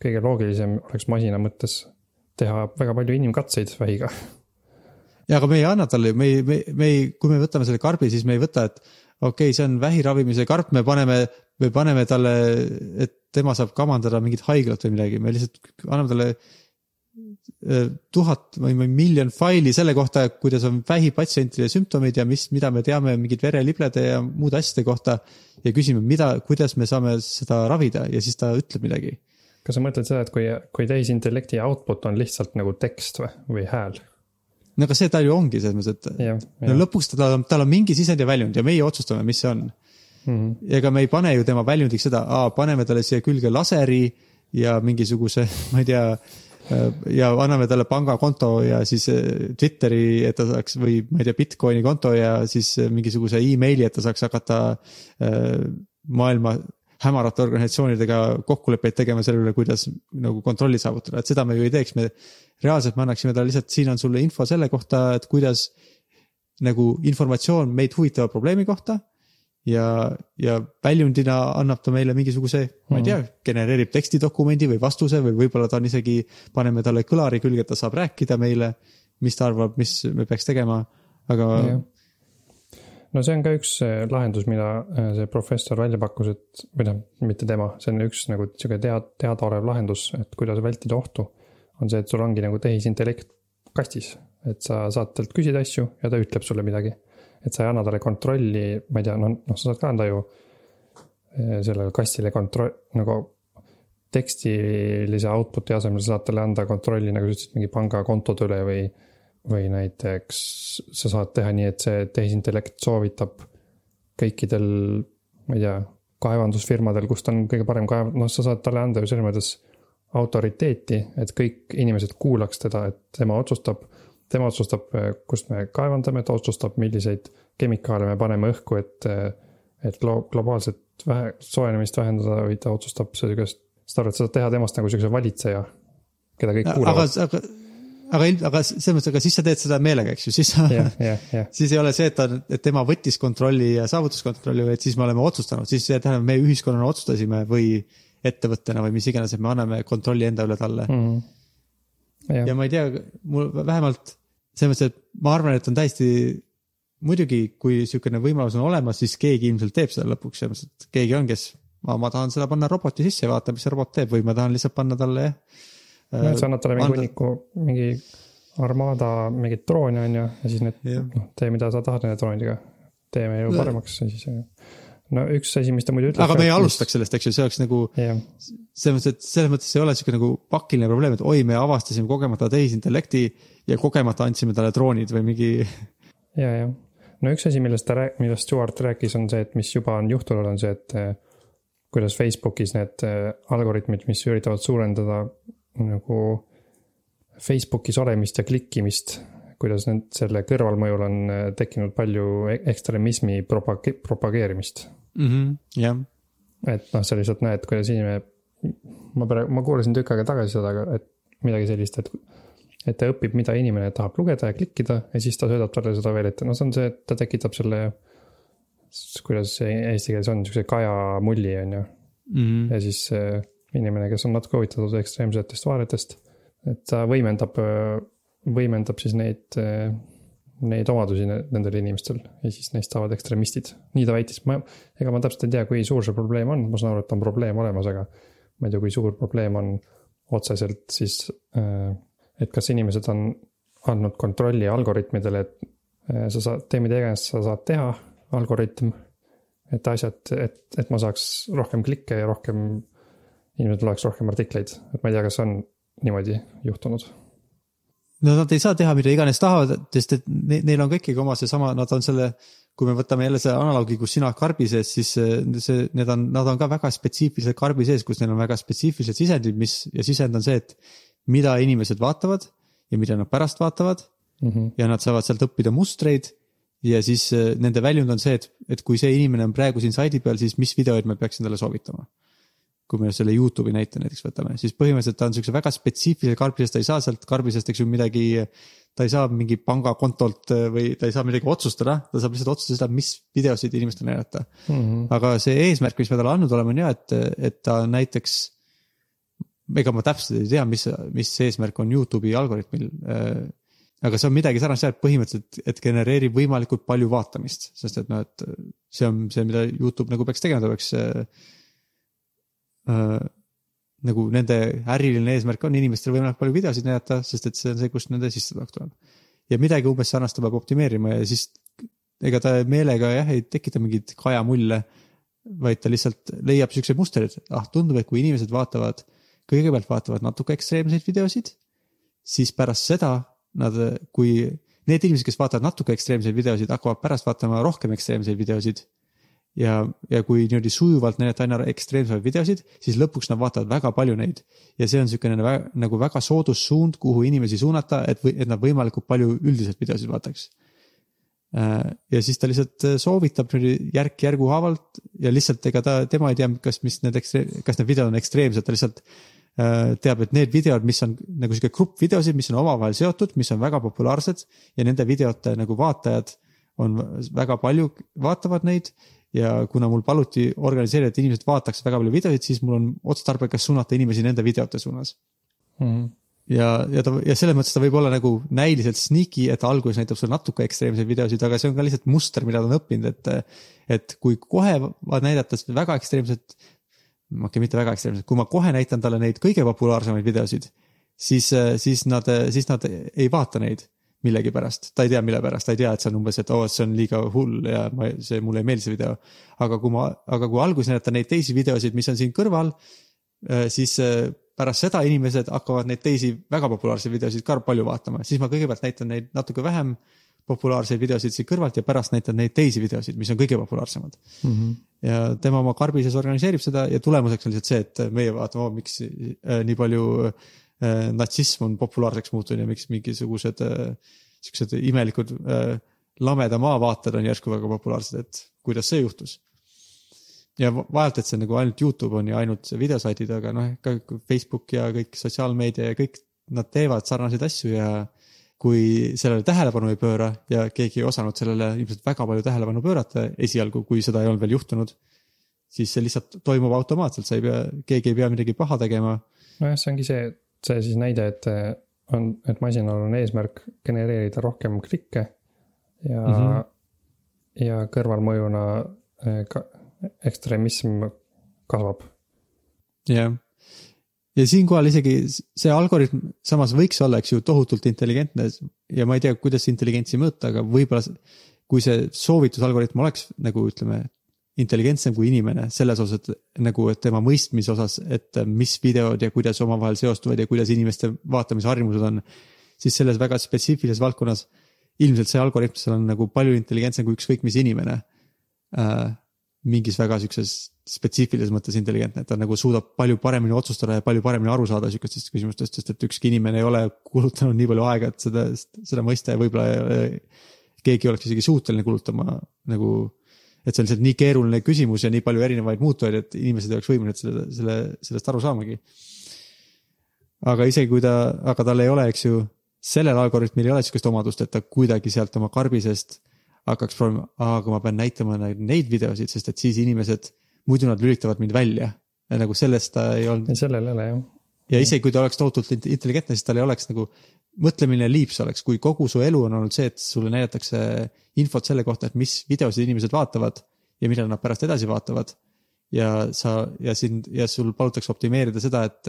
S1: kõige loogilisem oleks masina mõttes teha väga palju inimkatseid vähiga.
S2: ja aga me ei anna talle, me ei, me, me ei, kui me võtame selle karbi, siis me ei võta, et okei okay,, see on vähi ravimise karp, me paneme, me paneme talle, et tema saab kamandada mingit haiglat või midagi, me lihtsalt anname talle eh, tuhat või või miljon faili selle kohta, kuidas on vähipatsientide sümptomid ja mis, mida me teame mingid vereliblede ja muude asjade kohta ja küsime, mida, kuidas me saame seda ravida ja siis ta ütleb midagi.
S1: kas sa mõtled seda, et kui, kui tehisintellekti output on lihtsalt nagu tekst või, või hääl?
S2: No aga see ta ju ongi selles mõttes, et
S1: jah,
S2: no lõpuks tal on, tal on mingi sisend ja väljund ja meie otsustame, mis see on
S1: Mhm.
S2: ega me ei pane ju tema väljundiks seda, paneme talle siia külge laseri ja mingisuguse, ma ei tea, ja anname talle pangakonto ja siis eh, Twitteri, et ta saaks või ma ei tea, Bitcoini konto ja siis eh, mingisuguse emaili, et ta saaks hakata äh, maailma hämarate organisatsioonidega kokkuleppeid tegema selle üle, kuidas nagu kontrolli saavutada, et seda me ju ei teeks, me reaalselt me annaksime talle lihtsalt, siin on sulle info selle kohta, et kuidas nagu informatsioon meid huvitava probleemi kohta. Ja, ja väljundina annab ta meile mingisuguse, ma ei tea, genereerib tekstidokumendi või vastuse või võib-olla ta on isegi, paneme talle kõlari külge, ta saab rääkida meile, mis ta arvab, mis me peaks tegema, aga
S1: jah. No see on ka üks eh, lahendus, mida eh, see professor välja pakkus, et või noh, mitte tema, see on üks nagu sihuke tead-, teadaolev lahendus, et kuidas vältida ohtu. on see, et sul ongi nagu tehisintellekt kastis, et sa saad talt küsida asju ja ta ütleb sulle midagi. et sa ei anna talle kontrolli, ma ei tea, noh, noh, sa saad ka anda ju eh, sellele kastile kontroll, nagu tekstilise output'i asemel sa saad talle anda kontrolli, nagu sa ütlesid, mingi pangakontode üle või või näiteks sa saad teha nii, et see tehisintellekt soovitab kõikidel, ma ei tea, kaevandusfirmadel, kust on kõige parem kaev-, noh, sa saad talle anda ju selles mõttes autoriteeti, et kõik inimesed kuulaks teda, et tema otsustab, tema otsustab, kust me kaevandame, ta otsustab, milliseid kemikaale me paneme õhku, et, et glo-, globaalset vähe, soojenemist vähendada või ta otsustab sihukest, saad aru, et sa saad teha temast nagu sihukese valitseja, keda kõik kuulavad.
S2: aga, aga aga ilm-, aga selles mõttes, aga siis sa teed seda meelega, eks ju, siis sa
S1: yeah,, yeah, yeah.
S2: siis ei ole see, et ta, et tema võttis kontrolli ja saavutas kontrolli, vaid siis me oleme otsustanud, siis tähendab, me ühiskonnana otsustasime või ettevõttena või mis iganes, et me anname kontrolli enda üle talle mm. -hmm. Ja. ja ma ei tea, mul vähemalt selles mõttes, et ma arvan, et on täiesti, muidugi, kui niisugune võimalus on olemas, siis keegi ilmselt teeb seda lõpuks, selles mõttes, et keegi on, kes, ma, ma tahan seda panna roboti sisse ja vaata, mis see robot teeb või ma tahan lihtsalt panna talle jah
S1: no,. sa annad talle mingi hunniku, mingi armada mingeid droone on ju ja siis need, noh, tee, mida sa tahad nende droonidega. teeme elu paremaks ja siis no üks asi, mis ta muidu ütleb.
S2: aga me ei alustaks sellest, eks ju, see oleks nagu yeah., selles mõttes, et selles mõttes ei ole sihuke nagu pakiline probleem, et oi, me avastasime kogemata tehisintellekti ja kogemata andsime talle droonid või mingi.
S1: ja, ja, no üks asi, millest ta rääk-, millest Stewart rääkis, on see, et mis juba on juhtunud, on see, et eh, kuidas Facebookis need eh, algoritmid, mis üritavad suurendada nagu Facebookis olemist ja klikkimist, kuidas need, selle kõrvalmõjul on eh, tekkinud palju e-, ekstremismi propage-, propageerimist
S2: mm. -hmm, jah.
S1: et noh, sa lihtsalt näed, kuidas inimene, ma praegu, ma kuulasin tükk aega tagasi seda, et midagi sellist, et. et ta õpib, mida inimene tahab lugeda ja klikkida ja siis ta söödab talle seda veel ette, no see on see, et ta tekitab selle. kuidas see eesti keeles on, siukse kajamulli on ju mm. -hmm. ja siis inimene, kes on natuke huvitatud ekstreemsetest vaadetest. et ta võimendab, võimendab siis neid neid omadusi nendel inimestel ja siis neist saavad ekstremistid. nii ta väitis, ma, ega ma täpselt ei tea, kui suur see probleem on, ma saan aru, et on probleem olemas, aga. ma ei tea, kui suur probleem on otseselt siis, äh, et kas inimesed on andnud kontrolli algoritmidele, et äh, sa saad, tee mida iganes sa saad teha, algoritm. et asjad, et, et ma saaks rohkem klikke ja rohkem, inimesed loeks rohkem artikleid, et ma ei tea, kas on niimoodi juhtunud
S2: no nad ei saa teha mida iganes tahavad, sest et neil on ka ikkagi oma seesama, nad on selle, kui me võtame jälle selle analoogi, kus sina karbi sees, siis see, need on, nad on ka väga spetsiifilised karbi sees, kus neil on väga spetsiifilised sisendid, mis ja sisend on see, et mida inimesed vaatavad ja mida nad pärast vaatavad mm. -hmm. ja nad saavad sealt õppida mustreid ja siis nende väljund on see, et, et kui see inimene on praegu siin saidi peal, siis mis videoid ma peaksin talle soovitama kui me selle Youtube'i näite näiteks võtame, siis põhimõtteliselt ta on siukse väga spetsiifilise karbisest, ta ei saa sealt karbisest, eks ju, midagi. ta ei saa mingi pangakontolt äh, või ta ei saa midagi otsustada, ta saab lihtsalt otsustada seda, mis videosid inimestele näidata mm. -hmm. aga see eesmärk, mis me talle andnud oleme, on ja, et, et ta näiteks. ega ma täpselt ei tea, mis, mis eesmärk on Youtube'i algoritmil äh, aga see on midagi sarnast jah, et põhimõtteliselt, et genereerib võimalikult palju vaatamist, sest et noh, et see on see, mida Youtube nagu peaks tegema, ta peaks äh, nagu nende äriline eesmärk on inimestele võimalikult palju videosid näidata, sest et see on see, kust nende sissetulek tuleb. ja midagi umbes sarnast ta peab optimeerima ja siis ega ta meelega jah, ei tekita mingeid kajamulle. vaid ta lihtsalt leiab siukse mustri, et ah, tundub, et kui inimesed vaatavad, kõigepealt vaatavad natuke ekstreemseid videosid, siis pärast seda nad, kui need inimesed, kes vaatavad natuke ekstreemseid videosid, hakkavad pärast vaatama rohkem ekstreemseid videosid ja, ja kui niimoodi sujuvalt näidata aina ekstreemsemaid videosid, siis lõpuks nad vaatavad väga palju neid. ja see on niisugune nagu väga soodus suund, kuhu inimesi suunata, et, et nad võimalikult palju üldiselt videosid vaataks. Äh, ja siis ta lihtsalt äh, soovitab niimoodi järk-järgu haavalt ja lihtsalt ega ta, tema ei tea, kas, mis need ekstreem-, kas need videod on ekstreemsed, ta lihtsalt äh, teab, et need videod, mis on nagu sihuke grupp videosid, mis on omavahel seotud, mis on väga populaarsed ja nende videote nagu vaatajad on väga palju, vaatavad neid ja kuna mul paluti organiseerida, et inimesed vaataks väga palju videoid, siis mul on otstarbekas suunata inimesi nende videote suunas mm. ja, ja ta ja selles mõttes ta võib olla nagu näiliselt sneaky, et alguses näitab sulle natuke ekstreemseid videosid, aga see on ka lihtsalt muster, mida ta on õppinud, et. et kui kohe näidata väga ekstreemset, okei okay,, mitte väga ekstreemset, kui ma kohe näitan talle neid kõige populaarsemaid videosid, siis, siis nad, siis nad ei vaata neid millegipärast, ta ei tea, mille pärast, ta ei tea, et see on umbes, et oo oh,, see on liiga hull ja ma, see mulle ei meeldi see video. aga kui ma, aga kui alguses näidata neid teisi videosid, mis on siin kõrval, äh, siis äh, pärast seda inimesed hakkavad neid teisi väga populaarseid videosid ka palju vaatama, siis ma kõigepealt näitan neid natuke vähem populaarseid videosid siit kõrvalt ja pärast näitan neid teisi videosid, mis on kõige populaarsemad mm. -hmm. ja tema oma karbises organiseerib seda ja tulemuseks on lihtsalt see, et meie vaatame miks äh, nii palju natsism on populaarseks muutunud ja miks mingisugused äh, siuksed imelikud äh, lameda maavaated on järsku väga populaarsed, et kuidas see juhtus ja va- vaevalt, et see nagu ainult Youtube on ja ainult videosaidid, aga noh, ka Facebook ja kõik sotsiaalmeedia ja kõik nad teevad sarnaseid asju ja kui sellele tähelepanu ei pööra ja keegi ei osanud sellele ilmselt väga palju tähelepanu pöörata esialgu, kui seda ei olnud veel juhtunud, siis see lihtsalt toimub automaatselt, sa ei pea, keegi ei pea midagi paha tegema.
S1: nojah, see ongi see, see siis näide, et eh, on, et masinal on eesmärk genereerida rohkem klikke ja mm. -hmm. ja kõrvalmõjuna eh, ka ekstremism kasvab.
S2: jah, ja siinkohal isegi see algoritm samas võiks olla, eks ju, tohutult intelligentne ja ma ei tea, kuidas intelligentsi mõõta, aga võib-olla kui see soovitusalgoritm oleks nagu ütleme, intelligentsem kui inimene selles osas, et nagu, et tema mõistmise osas, et mis videod ja kuidas omavahel seostuvad ja kuidas inimeste vaatamisharjumused on, siis selles väga spetsiifilises valdkonnas ilmselt see algoritm seal on nagu palju intelligentsem kui ükskõik mis inimene äh,. mingis väga siukses spetsiifilises mõttes intelligentne, et ta nagu suudab palju paremini otsustada ja palju paremini aru saada sihukestest küsimustest, sest et ükski inimene ei ole kulutanud nii palju aega, et seda, seda mõista ja võib-olla äh, keegi ei oleks isegi suuteline kulutama nagu et see on lihtsalt nii keeruline küsimus ja nii palju erinevaid muutujaid, et inimesed ei oleks võimelised selle, selle, sellest aru saamagi. aga isegi kui ta, aga tal ei ole, eks ju, sellel algoritmil ei ole sihukest omadust, et ta kuidagi sealt oma karbisest hakkaks proovima, aga ma pean näitama neid, videosid, sest et siis inimesed, muidu nad lülitavad mind välja. nagu sellest ta ei olnud
S1: sellel ei ole jah.
S2: Ja isegi kui ta oleks tohutult int- intelligentne, siis tal ei oleks nagu, mõtle, milline liips oleks, kui kogu su elu on olnud see, et sulle näidatakse infot selle kohta, et mis videosid inimesed vaatavad ja millal nad pärast edasi vaatavad. ja sa ja sind ja sul palutakse optimeerida seda, et,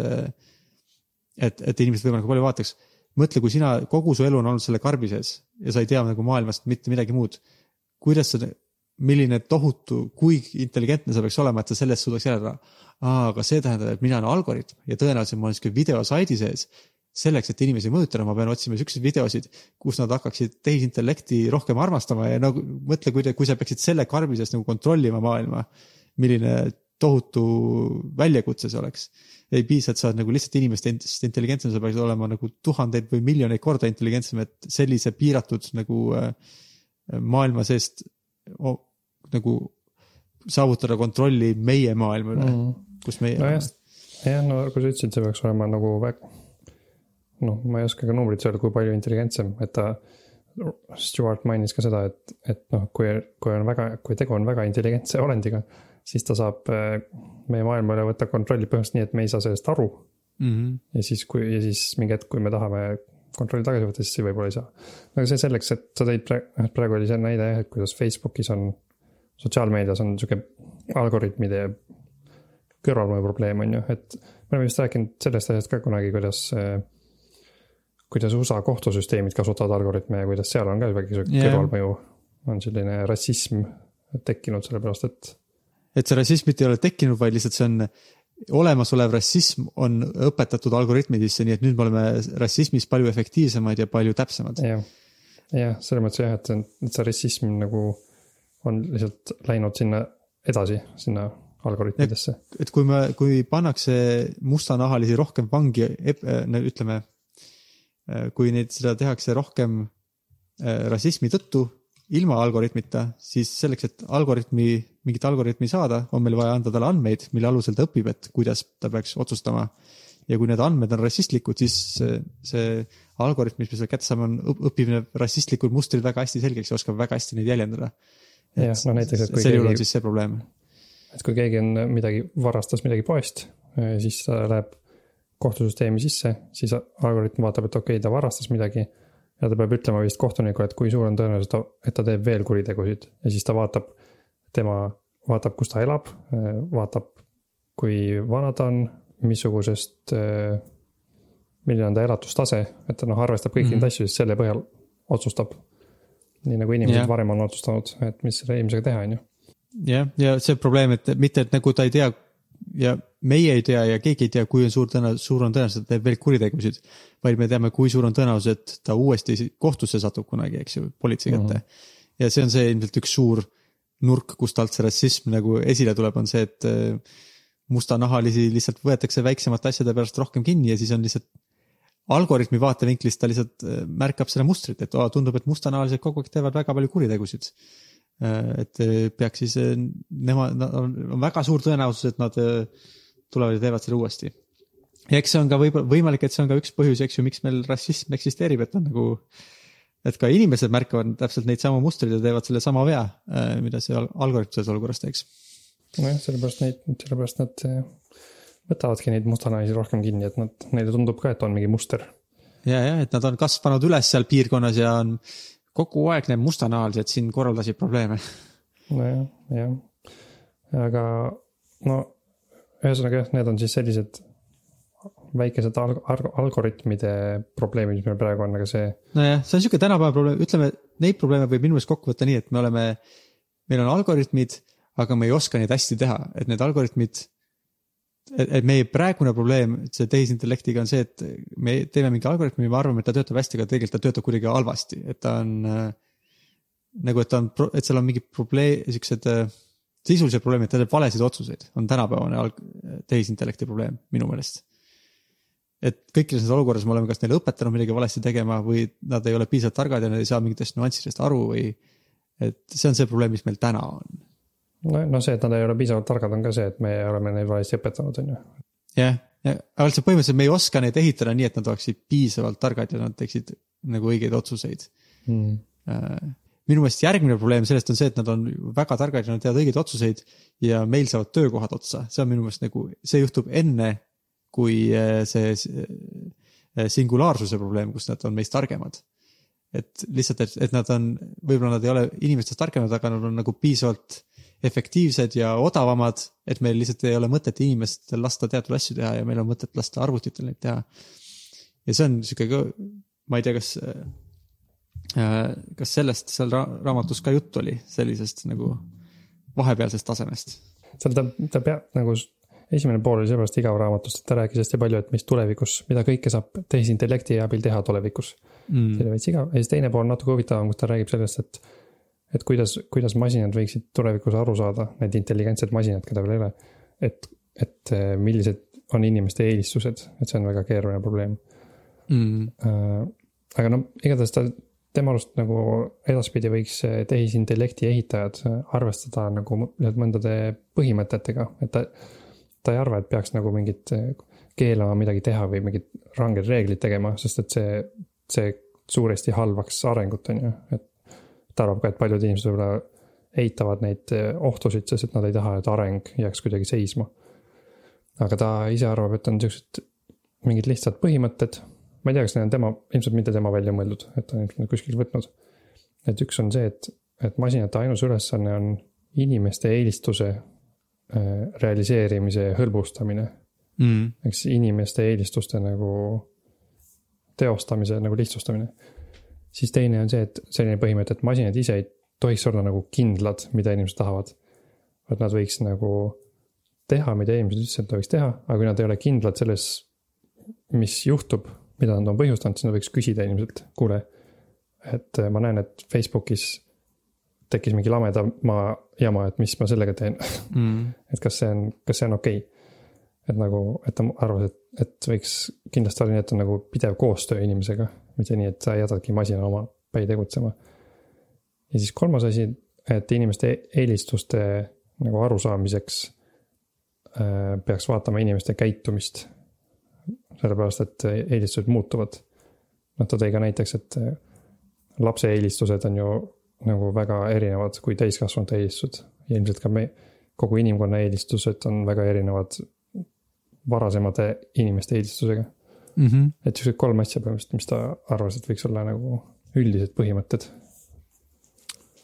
S2: et, et inimesed võimalikult palju vaataks. mõtle, kui sina, kogu su elu on olnud selle karbi sees ja sa ei tea nagu maailmast mitte midagi muud. kuidas sa, milline tohutu, kui intelligentne sa peaks olema, et sa sellest suudaks järeldada. aga see tähendab, et mina olen algoritm ja tõenäoliselt ma olen sihuke videosaidi sees selleks, et inimesi mõjutada, ma pean otsima siukseid videosid, kus nad hakkaksid tehisintellekti rohkem armastama ja nagu mõtle, kui kui sa peaksid selle karbi sees nagu kontrollima maailma. milline tohutu väljakutse see oleks. ei piisa, et sa oled nagu lihtsalt inimestest intelligentsem, sa peaksid olema nagu tuhandeid või miljoneid korda intelligentsem, et sellise piiratud nagu äh, maailma seest oh, nagu saavutada kontrolli meie maailma üle mm., kus meie
S1: nojah, jah, no kui sa ütlesid, see peaks olema nagu väga, noh, ma ei oska ka numbrit öelda, kui palju intelligentsem, et ta. Stewart mainis ka seda, et, et noh, kui, kui on väga, kui tegu on väga intelligentse olendiga, siis ta saab äh, meie maailma üle võtta kontrolli põhimõtteliselt nii, et me ei saa sellest aru.
S2: mm. -hmm.
S1: ja siis, kui ja siis mingi hetk, kui me tahame kontrolli tagasi võtta, siis võib-olla ei saa. aga see selleks, et sa tõid praegu, praegu oli see näide jah, et kuidas Facebookis on, sotsiaalmeedias on sihuke algoritmide kõrvalmõju probleem on ju, et me oleme vist rääkinud sellest asjast ka kunagi, kuidas. kuidas USA kohtusüsteemid kasutavad algoritme ja kuidas seal on ka väike sihuke
S2: Jah.
S1: kõrvalmõju. on selline rassism tekkinud sellepärast, et
S2: et see rassism mitte ei ole tekkinud, vaid lihtsalt see on olemasolev rassism on õpetatud algoritmidesse, nii et nüüd me oleme rassismis palju efektiivsemad ja palju täpsemad.
S1: jah, jah, selles mõttes jah, et et see rassism nagu on lihtsalt läinud sinna edasi, sinna algoritmidesse.
S2: et kui me, kui pannakse mustanahalisi rohkem vangi, ütleme, kui neid, seda tehakse rohkem äh, rassismi tõttu ilma algoritmita, siis selleks, et algoritmi, mingit algoritmi saada, on meil vaja anda talle andmeid, mille alusel ta õpib, et kuidas ta peaks otsustama. ja kui need andmed on rassistlikud, siis see, see algoritm, mis me sealt kätte saame, on, õpib need rassistlikud mustrid väga hästi selgeks ja oskab väga hästi neid jäljendada.
S1: Jah, no näiteks, et kui
S2: sel juhul on siis see probleem.
S1: et kui keegi on midagi, varastas midagi poest, siis ta läheb kohtusüsteemi sisse, siis algoritm vaatab, et okei okay,, ta varastas midagi. Ja ta peab ütlema vist kohtunikule, et kui suur on tõenäosus, et ta teeb veel kuritegusid ja siis ta vaatab, tema vaatab, kus ta elab, vaatab, kui vana ta on, missugusest, milline on ta elatustase, et ta noh, arvestab kõiki mm
S2: Mhm.
S1: -hmm. neid asju, siis selle põhjal otsustab. nii nagu inimesed yeah. varem on otsustanud, et mis selle inimesega teha, on ju.
S2: jah, ja see probleem, et mitte, et nagu ta ei tea ja meie ei tea ja keegi ei tea, kui on suur tõenäosus, suur on tõenäosus, et ta teeb veel kuritegusid. vaid me teame, kui suur on tõenäosus, et ta uuesti kohtusse satub kunagi, eks ju, politsei kätte mm. -hmm. ja see on see ilmselt üks suur nurk, kust alt see rassism nagu esile tuleb, on see, et äh, mustanahalisi lihtsalt võetakse väiksemate asjade pärast rohkem kinni ja siis on lihtsalt algoritmi vaatevinklist ta lihtsalt äh, märkab seda mustrit, et oo, tundub, et mustanahalised kogu aeg teevad väga palju kuritegusid. Et peaks siis nemad, on väga suur tõenäosus, et nad tulevad ja teevad selle uuesti. ja eks see on ka võib-olla võimalik, et see on ka üks põhjus, eks ju, miks meil rassism eksisteerib, et on nagu, et ka inimesed märkavad täpselt neid samu mustreid ja teevad selle sama vea, mida see algoritm selles olukorras teeks.
S1: nojah, sellepärast neid, sellepärast nad võtavadki neid mustanaisi rohkem kinni, et nad, neile tundub ka, et on mingi muster.
S2: ja, ja, et nad on kasvanud üles seal piirkonnas ja on kogu aeg need mustanahalised siin korraldasid probleeme.
S1: nojah, jah, aga no ühesõnaga jah, need on siis sellised väikesed alg-, alg-, algoritmide probleemid, mis meil praegu on, aga see.
S2: nojah, see on sihuke tänapäeva probleem, ütleme, neid probleeme võib minu meelest kokku võtta nii, et me oleme, meil on algoritmid, aga me ei oska neid hästi teha, et need algoritmid et, et meie praegune probleem see tehisintellektiga on see, et me teeme mingi algoritmi, me arvame, et ta töötab hästi, aga tegelikult ta töötab kuidagi halvasti, et ta on äh, nagu, et ta on, et seal on mingid probleem, siuksed äh, sisulised probleemid, ta teeb valesid otsuseid, on tänapäevane alg-, tehisintellekti probleem minu meelest. et kõikides nendes olukorras me oleme kas neile õpetanud midagi valesti tegema või nad ei ole piisavalt targad ja nad ei saa mingitest nüanssidest aru või. et see on see probleem, mis meil täna on
S1: no, no see, et nad ei ole piisavalt targad, on ka see, et me oleme neid valesti õpetanud, on ju.
S2: jah, aga lihtsalt põhimõtteliselt me ei oska neid ehitada nii, et nad oleksid piisavalt targad ja nad teeksid nagu õigeid otsuseid. Mm.. minu meelest järgmine probleem sellest on see, et nad on väga targad ja nad teevad õigeid otsuseid ja meil saavad töökohad otsa, see on minu meelest nagu, see juhtub enne, kui äh, see äh, singulaarsuse probleem, kus nad on meist targemad. Et lihtsalt, et, et nad on, võib-olla nad ei ole inimestest targemad, aga nad on nagu piisavalt efektiivsed ja odavamad, et meil lihtsalt ei ole mõtet inimestel lasta teatud asju teha ja meil on mõtet lasta arvutitel neid teha. ja see on sihuke ka, ma ei tea, kas äh,, kas sellest seal ra raamatus ka juttu oli, sellisest nagu vahepealsest tasemest?
S1: seal ta, ta peab nagu, esimene pool oli seepärast igav raamatust, et ta rääkis hästi palju, et mis tulevikus, mida kõike saab tehisintellekti abil teha tulevikus mm.. see oli veits igav ja siis teine pool natuke huvitavam, kus ta räägib sellest, et et kuidas, kuidas masinad võiksid tulevikus aru saada, need intelligentsed masinad, keda veel ei ole. et, et eh, millised on inimeste eelistused, et see on väga keeruline probleem mm.. Äh, aga no igatahes ta, tema arust nagu edaspidi võiks tehisintellekti ehitajad arvestada nagu mõndade põhimõtetega, et ta, ta ei arva, et peaks nagu mingit keelama midagi teha või mingid ranged reeglid tegema, sest et see, see suuresti halvaks arengut, on ju, et ta arvab ka, et paljud inimesed võib-olla eitavad neid eh, ohtusid, sest et nad ei taha, et areng jääks kuidagi seisma. aga ta ise arvab, et on siuksed mingid lihtsad põhimõtted. ma ei tea, kas need on tema, ilmselt mitte tema välja mõeldud, et ta on ilmselt kuskilt võtnud. et üks on see, et, et masinate ainus ülesanne on inimeste eelistuse äh, realiseerimise hõlbustamine mm.. eks inimeste eelistuste nagu teostamise nagu lihtsustamine siis teine on see, et selline põhimõte, et masinad ise ei tohiks olla nagu kindlad, mida inimesed tahavad. et nad võiks nagu teha, mida inimesed ta võiks teha, aga kui nad ei ole kindlad selles, mis juhtub, mida nad on põhjustanud, siis nad võiks küsida inimeselt, kuule, et äh, ma näen, et Facebookis tekkis mingi lamedama jama, et mis ma sellega teen mm. et kas see on, kas see on okei okay.? et nagu, et ta arvas, et, et võiks kindlasti olla nii, et on nagu pidev koostöö inimesega mitte nii, et sa jätadki masina omapäi tegutsema. ja siis kolmas asi, et inimeste eelistuste nagu arusaamiseks äh, peaks vaatama inimeste käitumist. sellepärast, et eelistused muutuvad. noh, ta tõi ka näiteks, et äh, lapse eelistused on ju nagu väga erinevad kui täiskasvanute eelistused ja ilmselt ka me, kogu inimkonna eelistused on väga erinevad varasemate inimeste eelistusega mm. -hmm. et siuksed kolm asja põhimõtteliselt, mis ta arvas, et võiks olla nagu üldised põhimõtted.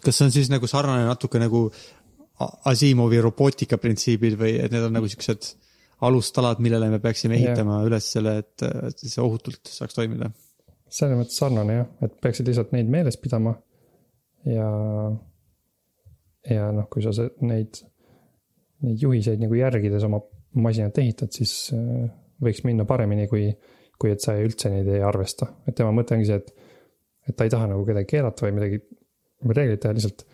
S2: kas see on siis nagu sarnane natuke nagu Asimovi robootika printsiibid või et need on nagu siuksed alustalad, millele me peaksime ehitama yeah. üles selle, et, see ohutult saaks toimida?
S1: selles mõttes sarnane jah, et peaksid lihtsalt neid meeles pidama ja, ja noh, kui sa neid, neid juhiseid nagu järgides oma masinat ehitad, siis äh, võiks minna paremini, kui kui et sa üldse neid ei arvesta, et tema mõte ongi see, et, et ta ei taha nagu kedagi keelata või midagi, reeglit teha, lihtsalt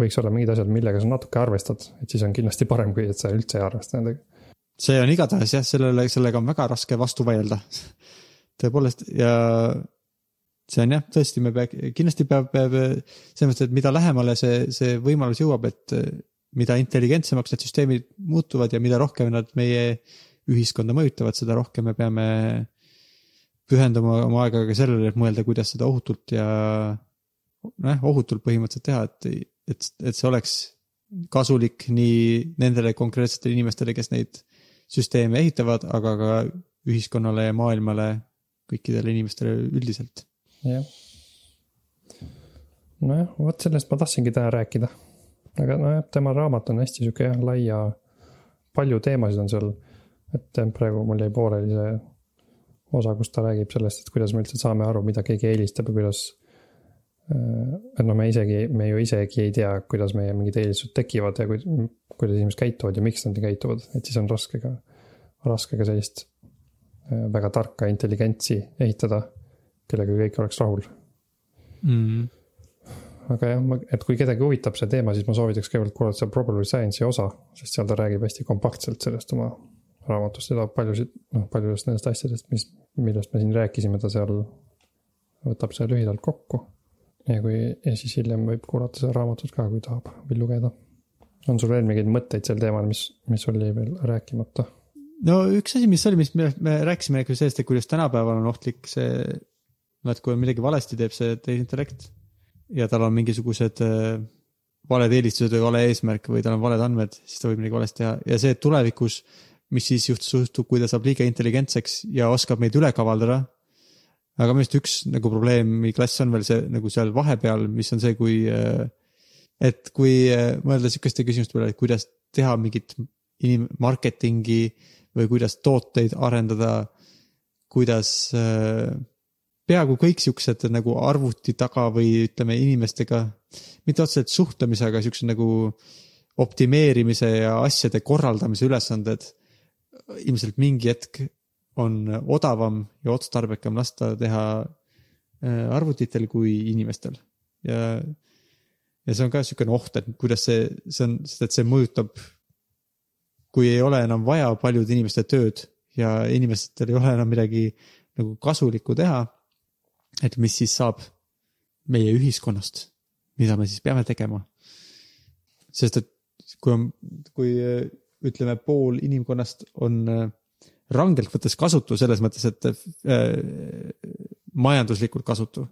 S1: võiks olla mingid asjad, millega sa natuke arvestad, et siis on kindlasti parem, kui et sa üldse ei arvesta nendega.
S2: see on igatahes jah, sellele, sellega on väga raske vastu vaielda tõepoolest ja see on jah, tõesti, me pea, kindlasti peab, peab selles mõttes, et mida lähemale see, see võimalus jõuab, et mida intelligentsemaks need süsteemid muutuvad ja mida rohkem nad meie ühiskonda mõjutavad, seda rohkem me peame pühendama oma aega ka sellele, et mõelda, kuidas seda ohutult ja nojah, ohutult põhimõtteliselt teha, et, et, et see oleks kasulik nii nendele konkreetsetele inimestele, kes neid süsteeme ehitavad, aga ka ühiskonnale ja maailmale, kõikidele inimestele üldiselt.
S1: jah. nojah, vot sellest ma tahtsingi täna rääkida. aga nojah, tema raamat on hästi sihuke lai ja palju teemasid on seal. Et praegu mul jäi pooleli see osa, kus ta räägib sellest, et kuidas me üldse saame aru, mida keegi eelistab ja kuidas. Äh, et noh, me isegi, me ju isegi ei tea, kuidas meie mingid eelistused tekivad ja kuidas inimesed käituvad ja miks nad nii käituvad, et siis on raske ka, raske ka sellist äh, väga tarka intelligentsi ehitada, kellega kõik oleks rahul
S2: mm..
S1: aga jah, ma, et kui kedagi huvitab see teema, siis ma soovitaks kõigepealt kuulata seda Probability Science'i osa, sest seal ta räägib hästi kompaktselt sellest oma raamatust toob paljusid, noh, paljudest nendest asjadest, mis, millest me siin rääkisime, ta seal võtab selle lühidalt kokku. ja kui, ja siis hiljem võib kuulata seda raamatut ka, kui tahab või lugeda. on sul veel mingeid mõtteid sel teemal, mis, mis jäi veel rääkimata?
S2: no üks asi, mis oli, mis me, me rääkisime nagu sellest, et kuidas tänapäeval on ohtlik see, no et kui midagi valesti teeb see tehisintellekt ja tal on mingisugused äh, valed eelistused või vale eesmärk või tal on valed andmed, siis ta võib midagi valesti teha ja see, et tulevikus mis siis juhtub, kui ta saab liiga intelligentseks ja oskab meid üle kavaldada. aga minu arust üks nagu probleemi klass on veel see nagu seal vahepeal, mis on see, kui. Äh, et kui äh, mõelda sihukeste küsimuste peale, et kuidas teha mingit inim-, marketingi või kuidas tooteid arendada. kuidas äh, peaaegu kõik siuksed nagu arvuti taga või ütleme inimestega, mitte otseselt suhtlemise, aga siuksed nagu optimeerimise ja asjade korraldamise ülesanded ilmselt mingi hetk on odavam ja otstarbekam lasta teha äh, arvutitel kui inimestel ja, ja see on ka niisugune oht, et kuidas see, see on, sest et see mõjutab, kui ei ole enam vaja paljude inimeste tööd ja inimestel ei ole enam midagi nagu kasulikku teha. et mis siis saab meie ühiskonnast, mida me siis peame tegema. sest et kui on, kui ütleme, pool inimkonnast on äh, rangelt võttes kasutu selles mõttes, et äh, majanduslikult kasutu,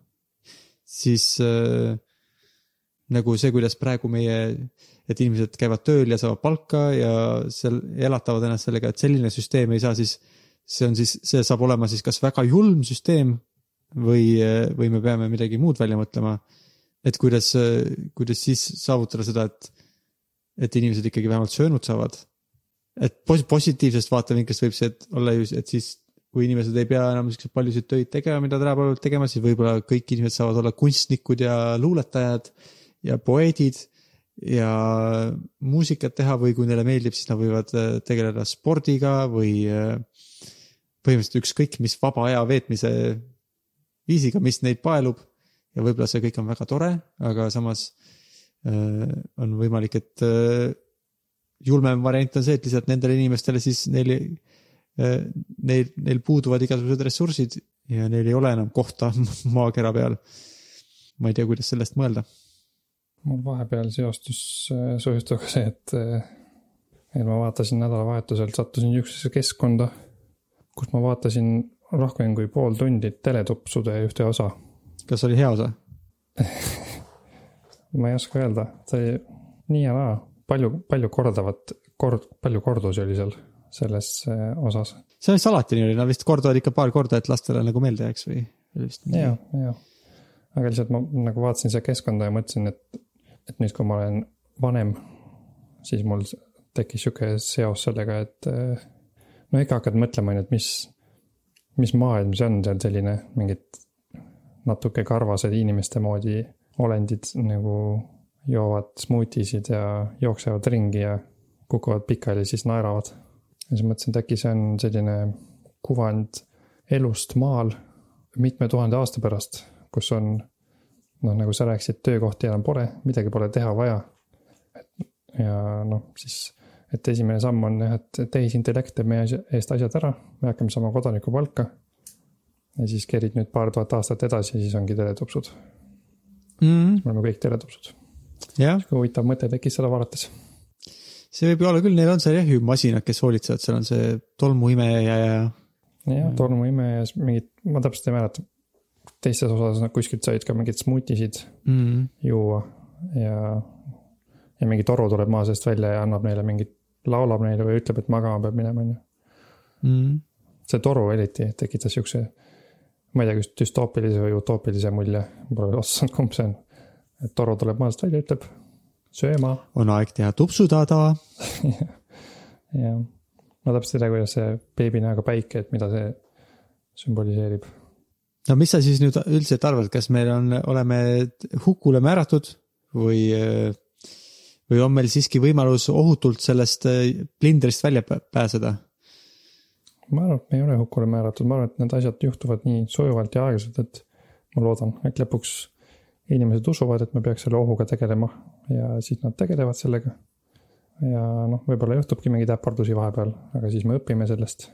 S2: siis äh, nagu see, kuidas praegu meie, et inimesed käivad tööl ja saavad palka ja seal elatavad ennast sellega, et selline süsteem ei saa siis, see on siis, see saab olema siis kas väga julm süsteem või, või me peame midagi muud välja mõtlema. et kuidas, kuidas siis saavutada seda, et, et inimesed ikkagi vähemalt söönud saavad et positiivsest vaatevinklist võib see olla ju, et siis kui inimesed ei pea enam siukseid paljusid töid tegema, mida tänapäeval tegema, siis võib-olla kõik inimesed saavad olla kunstnikud ja luuletajad ja poeedid ja muusikat teha või kui neile meeldib, siis nad võivad äh, tegeleda spordiga või äh, põhimõtteliselt ükskõik mis vaba aja veetmise viisiga, mis neid paelub. ja võib-olla see kõik on väga tore, aga samas äh, on võimalik, et julmem variant on see, et lihtsalt nendele inimestele siis neil, äh, neil, neil puuduvad igasugused ressursid ja neil ei ole enam kohta maakera peal. ma ei tea, kuidas sellest mõelda.
S1: mul vahepeal seostus äh, su jutuga see, et, äh, et ma vaatasin nädalavahetusel, sattusin niisugusesse keskkonda, kus ma vaatasin rohkem kui pool tundi teletupsude ühte osa.
S2: kas oli hea osa
S1: ma ei oska öelda, see oli nii ja naa palju, palju kordavat, kord, palju kordusi oli seal selles äh, osas?
S2: see vist alati nii oli, nad vist kordavad ikka paar korda, et lastele nagu meelde jääks või?
S1: ja, ja, aga lihtsalt ma nagu vaatasin seda keskkonda ja mõtlesin, et, et nüüd, kui ma olen vanem, siis mul tekkis sihuke seos sellega, et äh, no ikka hakkad mõtlema, on ju, et mis, mis maailm see on seal selline, mingid natuke karvased inimeste moodi olendid nagu joovad smuutisid ja jooksevad ringi ja kukuvad pikali, siis naeravad. ja siis mõtlesin, et äkki see on selline kuvand elust maal mitme tuhande aasta pärast, kus on noh, nagu sa rääkisid, töökohti enam pole, midagi pole teha vaja. ja noh, siis, et esimene samm on jah, et tehisintellekt teeb meie eest asjad ära, me hakkame saama kodanikupalka. ja siis kerid nüüd paar tuhat aastat edasi ja siis ongi teletupsud
S2: mm..
S1: me oleme kõik teletupsud.
S2: jah,
S1: huvitav mõte tekkis seda vaadates.
S2: see võib ju olla küll, neil on seal jah ju masinad, kes hoolitsevad, seal on see tolmuimeja ja,
S1: jah
S2: Mm.,
S1: tolmuime ja mingid, ma täpselt ei mäleta. teistes osades nad kuskilt said ka mingeid smuutisid
S2: mm.
S1: juua ja, ja mingi toru tuleb maa seest välja ja annab neile mingit, laulab neile või ütleb, et magama peab minema, onju.
S2: Mm.
S1: see toru eriti tekitas siukse, ma ei tea, kas düstoopilise või utoopilise mulje, pole veel otsa saanud, kumb see on. Et toru tuleb maast välja, ütleb sööma
S2: on aeg teha tupsutada.
S1: ja ma täpselt ei tea, kuidas see beebi näoga päike, et mida see sümboliseerib.
S2: no mis sa siis nüüd üldiselt arvad, kas meil on, oleme hukule määratud või, või on meil siiski võimalus ohutult sellest äh, plindrist välja pä- pääseda?
S1: ma arvan, et me ei ole hukule määratud, ma arvan, et need asjad juhtuvad nii sujuvalt ja aeglaselt, et ma loodan, et lõpuks inimesed usuvad, et me peaks selle ohuga tegelema ja siis nad tegelevad sellega. ja noh, võib-olla juhtubki mingeid äpardusi vahepeal, aga siis me õpime sellest.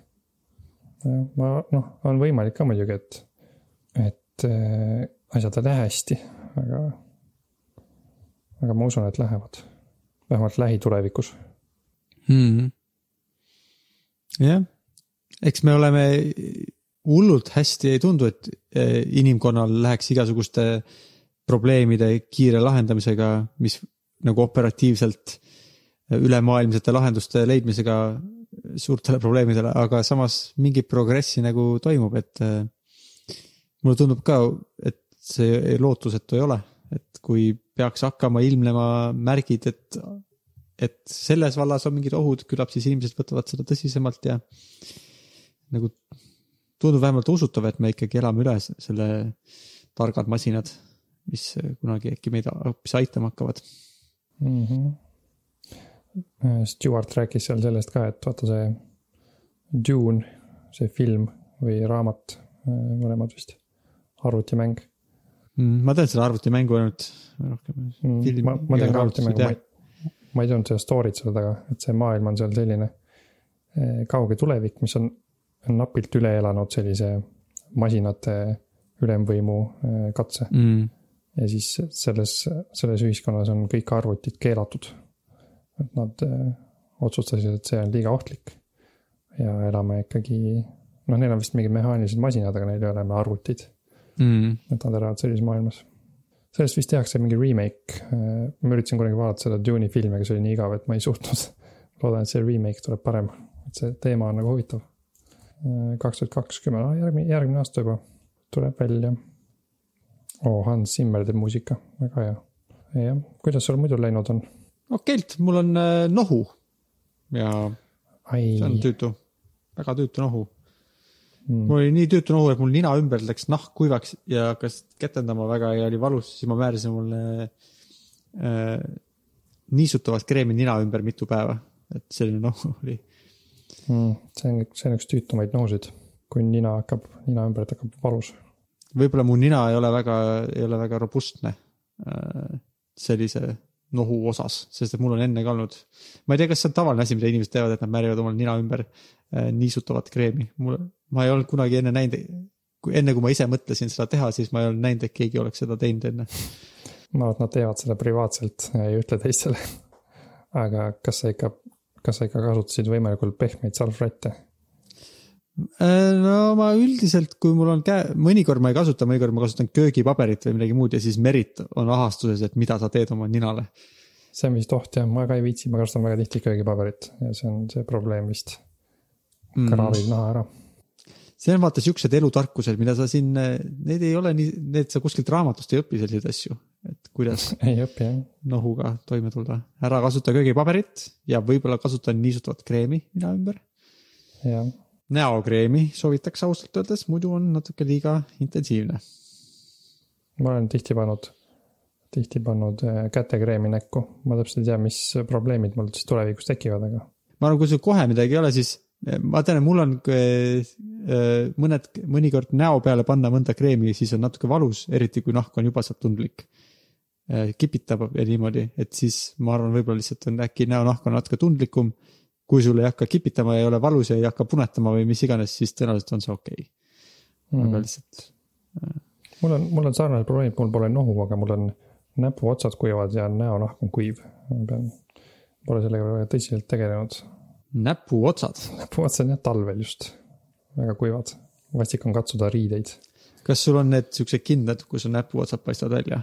S1: ma noh, on võimalik ka muidugi, et, et äh, asjad ei lähe hästi, aga, aga ma usun, et lähevad. vähemalt lähitulevikus.
S2: mm.. jah, eks me oleme hullult hästi ei tundu, et eh, inimkonnal läheks igasuguste probleemide kiire lahendamisega, mis nagu operatiivselt eh, ülemaailmsete lahenduste leidmisega suurtele probleemidele, aga samas mingit progressi nagu toimub, et eh, mulle tundub ka, et see lootusetu ei ole, et kui peaks hakkama ilmnema märgid, et et selles vallas on mingid ohud, küllap siis inimesed võtavad seda tõsisemalt ja nagu tundub vähemalt usutav, et me ikkagi elame üle selle targad masinad, mis kunagi äkki meid hoopis aitama hakkavad.
S1: mm. -hmm. Stewart rääkis seal sellest ka, et vaata see Dune, see film või raamat, mõlemad vist, arvutimäng.
S2: Mm, ma tean seda arvutimängu ainult rohkem.
S1: Mm, ma, ma tean ka arvutimängu, ma ei, ma ei teadnud seda story't selle taga, et see maailm on seal selline kauge tulevik, mis on, napilt üle elanud sellise masinate ülemvõimu katse
S2: mm..
S1: Ja siis selles, selles ühiskonnas on kõik arvutid keelatud. et nad äh, otsustasid, et see on liiga ohtlik. ja elame ikkagi, noh, neil on vist mingid mehaanilised masinad, aga neil ei ole enam arvutid,
S2: Mm.
S1: et nad elavad sellises maailmas. sellest vist tehakse mingi remake, ma üritasin kunagi vaadata seda Dune'i filmi, aga see oli nii igav, et ma ei suutnud. loodan, et see remake tuleb parem, et see teema on nagu huvitav. kaks tuhat kakskümmend, järgmine, järgmine aasta juba tuleb välja oh,. Hans Zimmer teeb muusika, väga hea. jah, kuidas sul muidu läinud on?
S2: okeilt, mul on äh, nohu ja
S1: ai
S2: see on, tüütu, väga tüütu nohu.
S1: mm,
S2: mul oli nii tüütu nohu, et mul nina ümber läks nahk kuivaks ja hakkas ketendama väga ja oli valus, siis ma määrasin mulle äh, niisutavat kreemi nina ümber mitu päeva, et selline nohu oli.
S1: mm, see on, see on üks tüütumaid nohusid, kui nina hakkab, nina ümbert hakkab valus.
S2: Võib-olla mu nina ei ole väga, ei ole väga robustne äh, sellise nohu osas, sest et mul on enne ka olnud. ma ei tea, kas see on tavaline asi, mida inimesed teevad, et nad määrivad omal nina ümber äh, niisutavat kreemi. mul, ma ei olnud kunagi enne näinud, enne kui ma ise mõtlesin seda teha, siis ma ei olnud näinud, et keegi oleks seda teinud enne.
S1: arvan, et nad teevad seda privaatselt ja ei ütle teistele. aga kas sa ikka, kas sa ikka kasutasid võimalikult pehmeid salvrätte?
S2: Äh, no ma üldiselt, kui mul on käe, mõnikord ma ei kasuta, mõnikord ma kasutan köögipaberit või midagi muud ja siis Merit on ahastuses, et mida sa teed oma ninale.
S1: see on vist oht jah, ma ka ei viitsi, ma kasutan väga tihti köögipaberit ja see on see probleem vist.
S2: Mm.
S1: kraavib naha ära.
S2: see on vaata siuksed elutarkused, mida sa siin, need ei ole nii, need sa kuskilt raamatust ei õpi selliseid asju. et kuidas
S1: ei õpi jah.
S2: nohuga toime tulla. ära kasuta köögipaberit ja võib-olla kasuta niisutavat kreemi nina ümber.
S1: jah,
S2: näokreemi soovitaks ausalt öeldes, muidu on natuke liiga intensiivne.
S1: ma olen tihti pannud, tihti pannud äh, kätekreemi näkku, ma täpselt ei tea, mis probleemid mul siis tulevikus tekivad, aga
S2: ma arvan, kui sul kohe midagi ei ole, siis ma tean, et mul on äh, äh, mõned, mõnikord näo peale panna mõnda kreemi, siis on natuke valus, eriti kui nahk on juba sealt tundlik. kipitab ja niimoodi, et siis ma arvan, võib-olla lihtsalt on äkki näonahk on natuke tundlikum. Kui sul ei hakka kipitama ja ei ole valus ja ei hakka punetama või mis iganes, siis tõenäoliselt on see okei okay.. mm. Aga lihtsalt
S1: mul on, mul on sarnane probleem, mul pole nohu, aga mul on näpuotsad kuivad ja näonahk on kuiv. ma pean, pole sellega väga tõsiselt tegelenud.
S2: näpuotsad.
S1: näpuotsad on jah talvel just, väga kuivad. vastik on katsuda riideid.
S2: kas sul on need siuksed kindad, kus su näpuotsad paistavad välja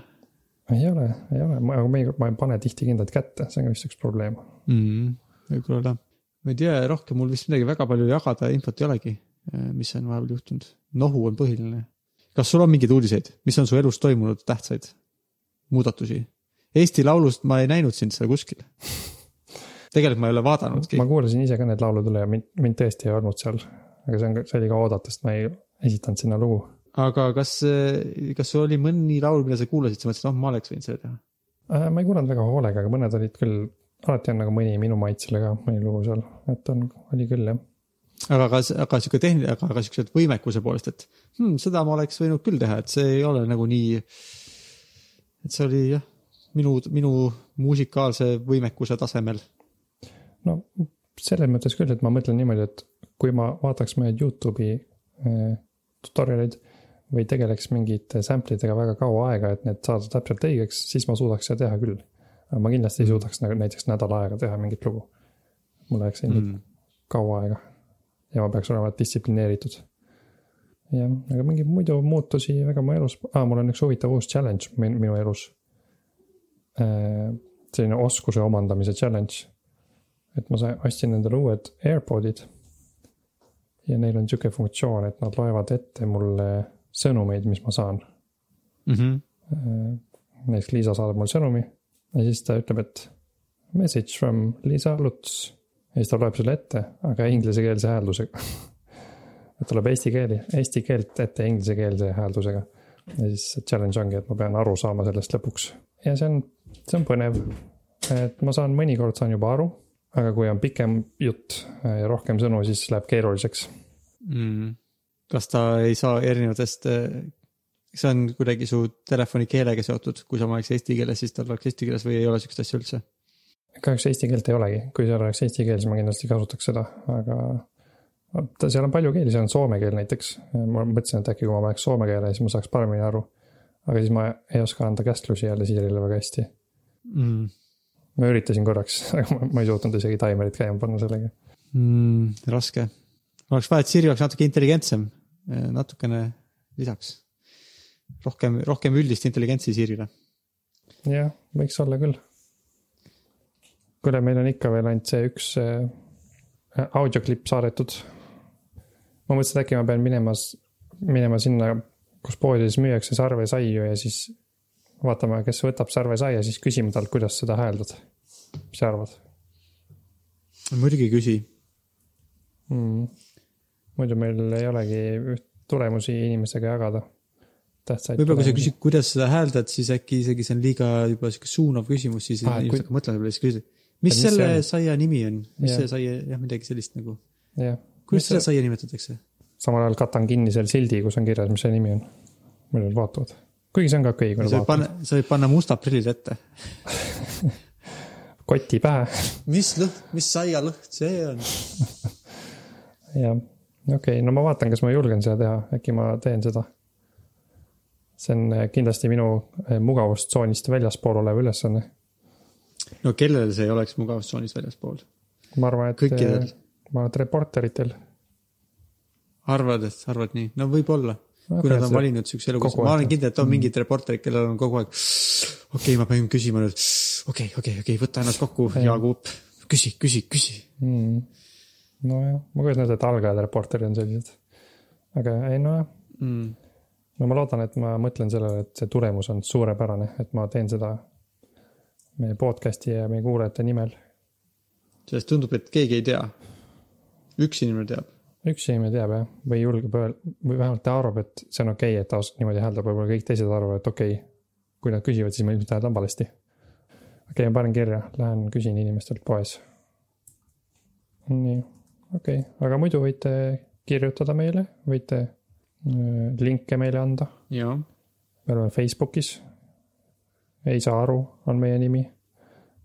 S1: ei ole, ei ole, aga ma ei, ma ei pane tihti kindlaid kätte, see on ka vist üks probleem.
S2: mm,? võib-olla. Ma ei tea, rohkem mul vist midagi väga palju jagada infot ei olegi, mis on vahepeal juhtunud. nohu on põhiline. kas sul on mingeid uudiseid, mis on su elus toimunud tähtsaid muudatusi? Eesti Laulust ma ei näinud sind seal kuskil. tegelikult ma ei ole vaadanudki
S1: ma. kuulasin ise ka need laulud üle ja mind, mind tõesti ei olnud seal. aga see on, see oli ka oodata, sest ma ei esitanud sinna lugu.
S2: aga kas, kas sul oli mõni laul, mida sa kuulasid, sa mõtlesid, oh, ma oleks võinud selle teha?
S1: Äh, ma ei kuulanud väga hoolega, aga mõned olid küll, alati on nagu mõni minu maitsele ka, mõni lugu seal, et on, oli küll jah.
S2: aga kas, aga sihuke tehniline, aga ka siuksed võimekuse poolest, et hmm, seda ma oleks võinud küll teha, et see ei ole nagu nii. et see oli jah, minu, minu musikaalse võimekuse tasemel.
S1: no selles mõttes küll, et ma mõtlen niimoodi, et kui ma vaataks mõned Youtube'i äh, tutorial'id või tegeleks mingite sample idega väga kaua aega, et need saada täpselt õigeks, siis ma suudaks seda teha küll. Aga ma kindlasti ei suudaks nagu näiteks nädal aega teha mingit lugu. mul läheks ilmselt mm. kaua aega ja ma peaks olema distsiplineeritud. jah, aga mingeid muidu muutusi väga mu elus ah,, mul on üks huvitav uus challenge min- minu elus. selline oskuse omandamise challenge. et ma sain, ostsin endale uued AirPodid. ja neil on sihuke funktsioon, et nad loevad ette mulle sõnumeid, mis ma saan.
S2: Mm -hmm.
S1: näiteks Liisa saadab mulle sõnumi ja siis ta ütleb, et message from Liisa Luts. ja siis ta loeb selle ette, aga inglisekeelse hääldusega. et tuleb eesti keeli, eesti keelt ette inglisekeelse hääldusega. ja siis see challenge ongi, et ma pean aru saama sellest lõpuks. ja see on, see on põnev. et ma saan, mõnikord saan juba aru, aga kui on pikem jutt ja rohkem sõnu, siis läheb keeruliseks.
S2: mm.. kas ta ei saa erinevatest, see on kuidagi su telefoni keelega seotud, kui sa oleks eesti keeles, siis tal oleks eesti keeles või ei ole siukest asja üldse?
S1: kahjuks eesti keelt ei olegi, kui seal oleks eesti keel, siis ma kindlasti kasutaks seda, aga ta, seal on palju keeli, seal on soome keel näiteks. ma mõtlesin, et äkki kui ma paneks soome keele, siis ma saaks paremini aru. aga siis ma ei oska anda käsklusi jälle Siirile väga hästi.
S2: mm..
S1: ma üritasin korraks, aga ma, ma ei suutnud isegi taimerit käima panna sellega.
S2: mm,. raske. oleks vaja, et Siri oleks natuke intelligentsem, natukene lisaks. rohkem, rohkem üldist intelligentsi Sirile.
S1: jah, võiks olla küll. kuule, meil on ikka veel ainult see üks äh, audioklipp saadetud. ma mõtlesin, et äkki ma pean minema, minema sinna, kus poodides müüakse sarvesaiu ja siis vaatame, kes võtab sarvesaia, siis küsime talt, kuidas seda hääldad. mis sa arvad
S2: muidugi küsi.
S1: mm.? muidu meil ei olegi tulemusi inimestega jagada. tähtsaid.
S2: võib-olla kui sa küsid, kuidas seda hääldad, siis äkki isegi see on liiga juba sihuke suunav küsimus, siis
S1: Ah,
S2: inimesed
S1: kui-
S2: hakkavad mõtlema selle peale, siis küsid. mis
S1: mis
S2: selle
S1: on?
S2: saia nimi on, mis
S1: Jah.
S2: see saia, jah, midagi sellist nagu. kuidas seda saia nimetatakse?
S1: samal ajal katan kinni selle sildi, kus on kirjas, mis see nimi on. nad vaatavad. kuigi see on ka okei, kui nad vaatavad.
S2: panna, sa võid panna mustad prillid ette.
S1: koti pähe
S2: mis lõhn, mis saialõhn see on?
S1: jah, okei okay,, no ma vaatan, kas ma julgen seda teha, äkki ma teen seda. See on eh, kindlasti minu eh, mugavustsoonist väljaspool olev ülesanne.
S2: no kellel see ei oleks mugavustsoonist väljaspool?
S1: ma arvan, et.
S2: Kõikidel.
S1: ma arvan, et reporteritel.
S2: arvad, et arvad nii? no võib-olla.
S1: Ma
S2: kui nad on valinud siukse elukutse,
S1: kogu
S2: ma olen kindel, et on mingid reporterid, kellel on kogu aeg. okei okay,, ma pean küsima nüüd. okei, okei, okei, võta ennast kokku, Jaagup. küsi, küsi, küsi.
S1: mm.. nojah, ma kujutan ette, et algajad reporterid on sellised. aga ei nojah,
S2: Mm.
S1: No ma loodan, et ma mõtlen sellele, et see tulemus on suurepärane, et ma teen seda meie podcast'i ja meie kuulajate nimel.
S2: sellest tundub, et keegi ei tea. üks inimene teab.
S1: üks inimene teab jah, või julgeb öelda, või vähemalt ta arvab, et see on okei okay,, et ta niimoodi hääldab, võib-olla kõik teised arvavad, et okei okay,. kui nad küsivad, siis ma ilmselt hääldan valesti. okei okay,, ma panen kirja, lähen küsin inimestelt poes. nii, okei okay., aga muidu võite kirjutada meile, võite linke meile anda, me oleme Facebookis. ei saa aru, on meie nimi.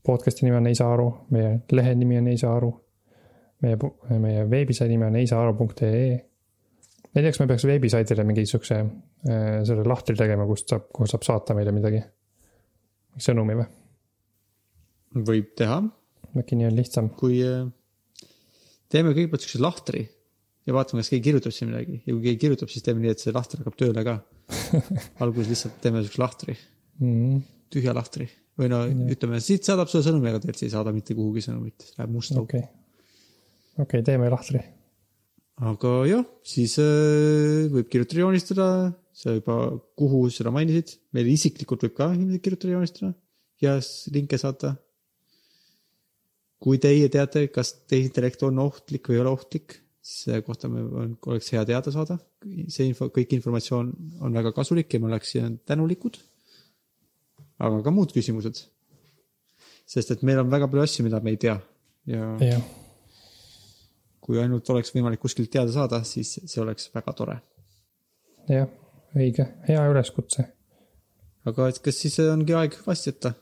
S1: podcast'i nimi on Ei saa aru, meie lehe nimi on Ei saa aru. meie, meie veebisaidi nimi on eisaaru.ee. ei tea, kas me peaks veebisaidile mingi siukse äh, selle lahtri tegema, kust saab, kuhu saab saata meile midagi. sõnumi või?
S2: võib teha,
S1: äkki nii on lihtsam.
S2: kui äh, teeme kõigepealt siukse lahtri ja vaatame, kas keegi kirjutab siin midagi. Ja kui keegi kirjutab, siis teeme nii, et see lahter hakkab tööle ka. alguses lihtsalt teeme siukse lahtri,
S1: Mm,
S2: tühja lahtri. Või no ütleme, siit saadab sulle sõnumi, aga tegelikult see ei saada mitte kuhugi sõnumit, läheb musta auku.
S1: okei, okei, teeme lahtri.
S2: aga jah, siis äh, võib kirjutada, joonistada, sa juba, kuhu seda mainisid, meile isiklikult võib ka ilmselt kirjutada, joonistada. Ja linke saata. kui teie teate, kas tehisintellekt on ohtlik või ei ole ohtlik, selle kohta me, oleks hea teada saada. see info, kõik informatsioon on väga kasulik ja me oleksime tänulikud. aga ka muud küsimused. sest et meil on väga palju asju, mida me ei tea ja
S1: jah,
S2: kui ainult oleks võimalik kuskilt teada saada, siis see oleks väga tore.
S1: jah, õige, hea üleskutse.
S2: aga et kas siis ongi aeg hüvasti jätta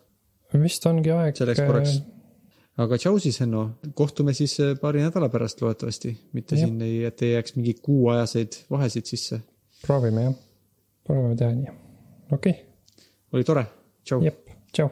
S1: vist ongi aeg.
S2: selleks korraks? Aga tšau siis, Henno, kohtume siis äh, paari nädala pärast loodetavasti, mitte
S1: Jah.
S2: siin ei, et ei jääks mingi kuuajaseid vahesid sisse.
S1: proovime jah, proovime teha nii. okei
S2: oli tore, tšau.
S1: okay., jep, tšau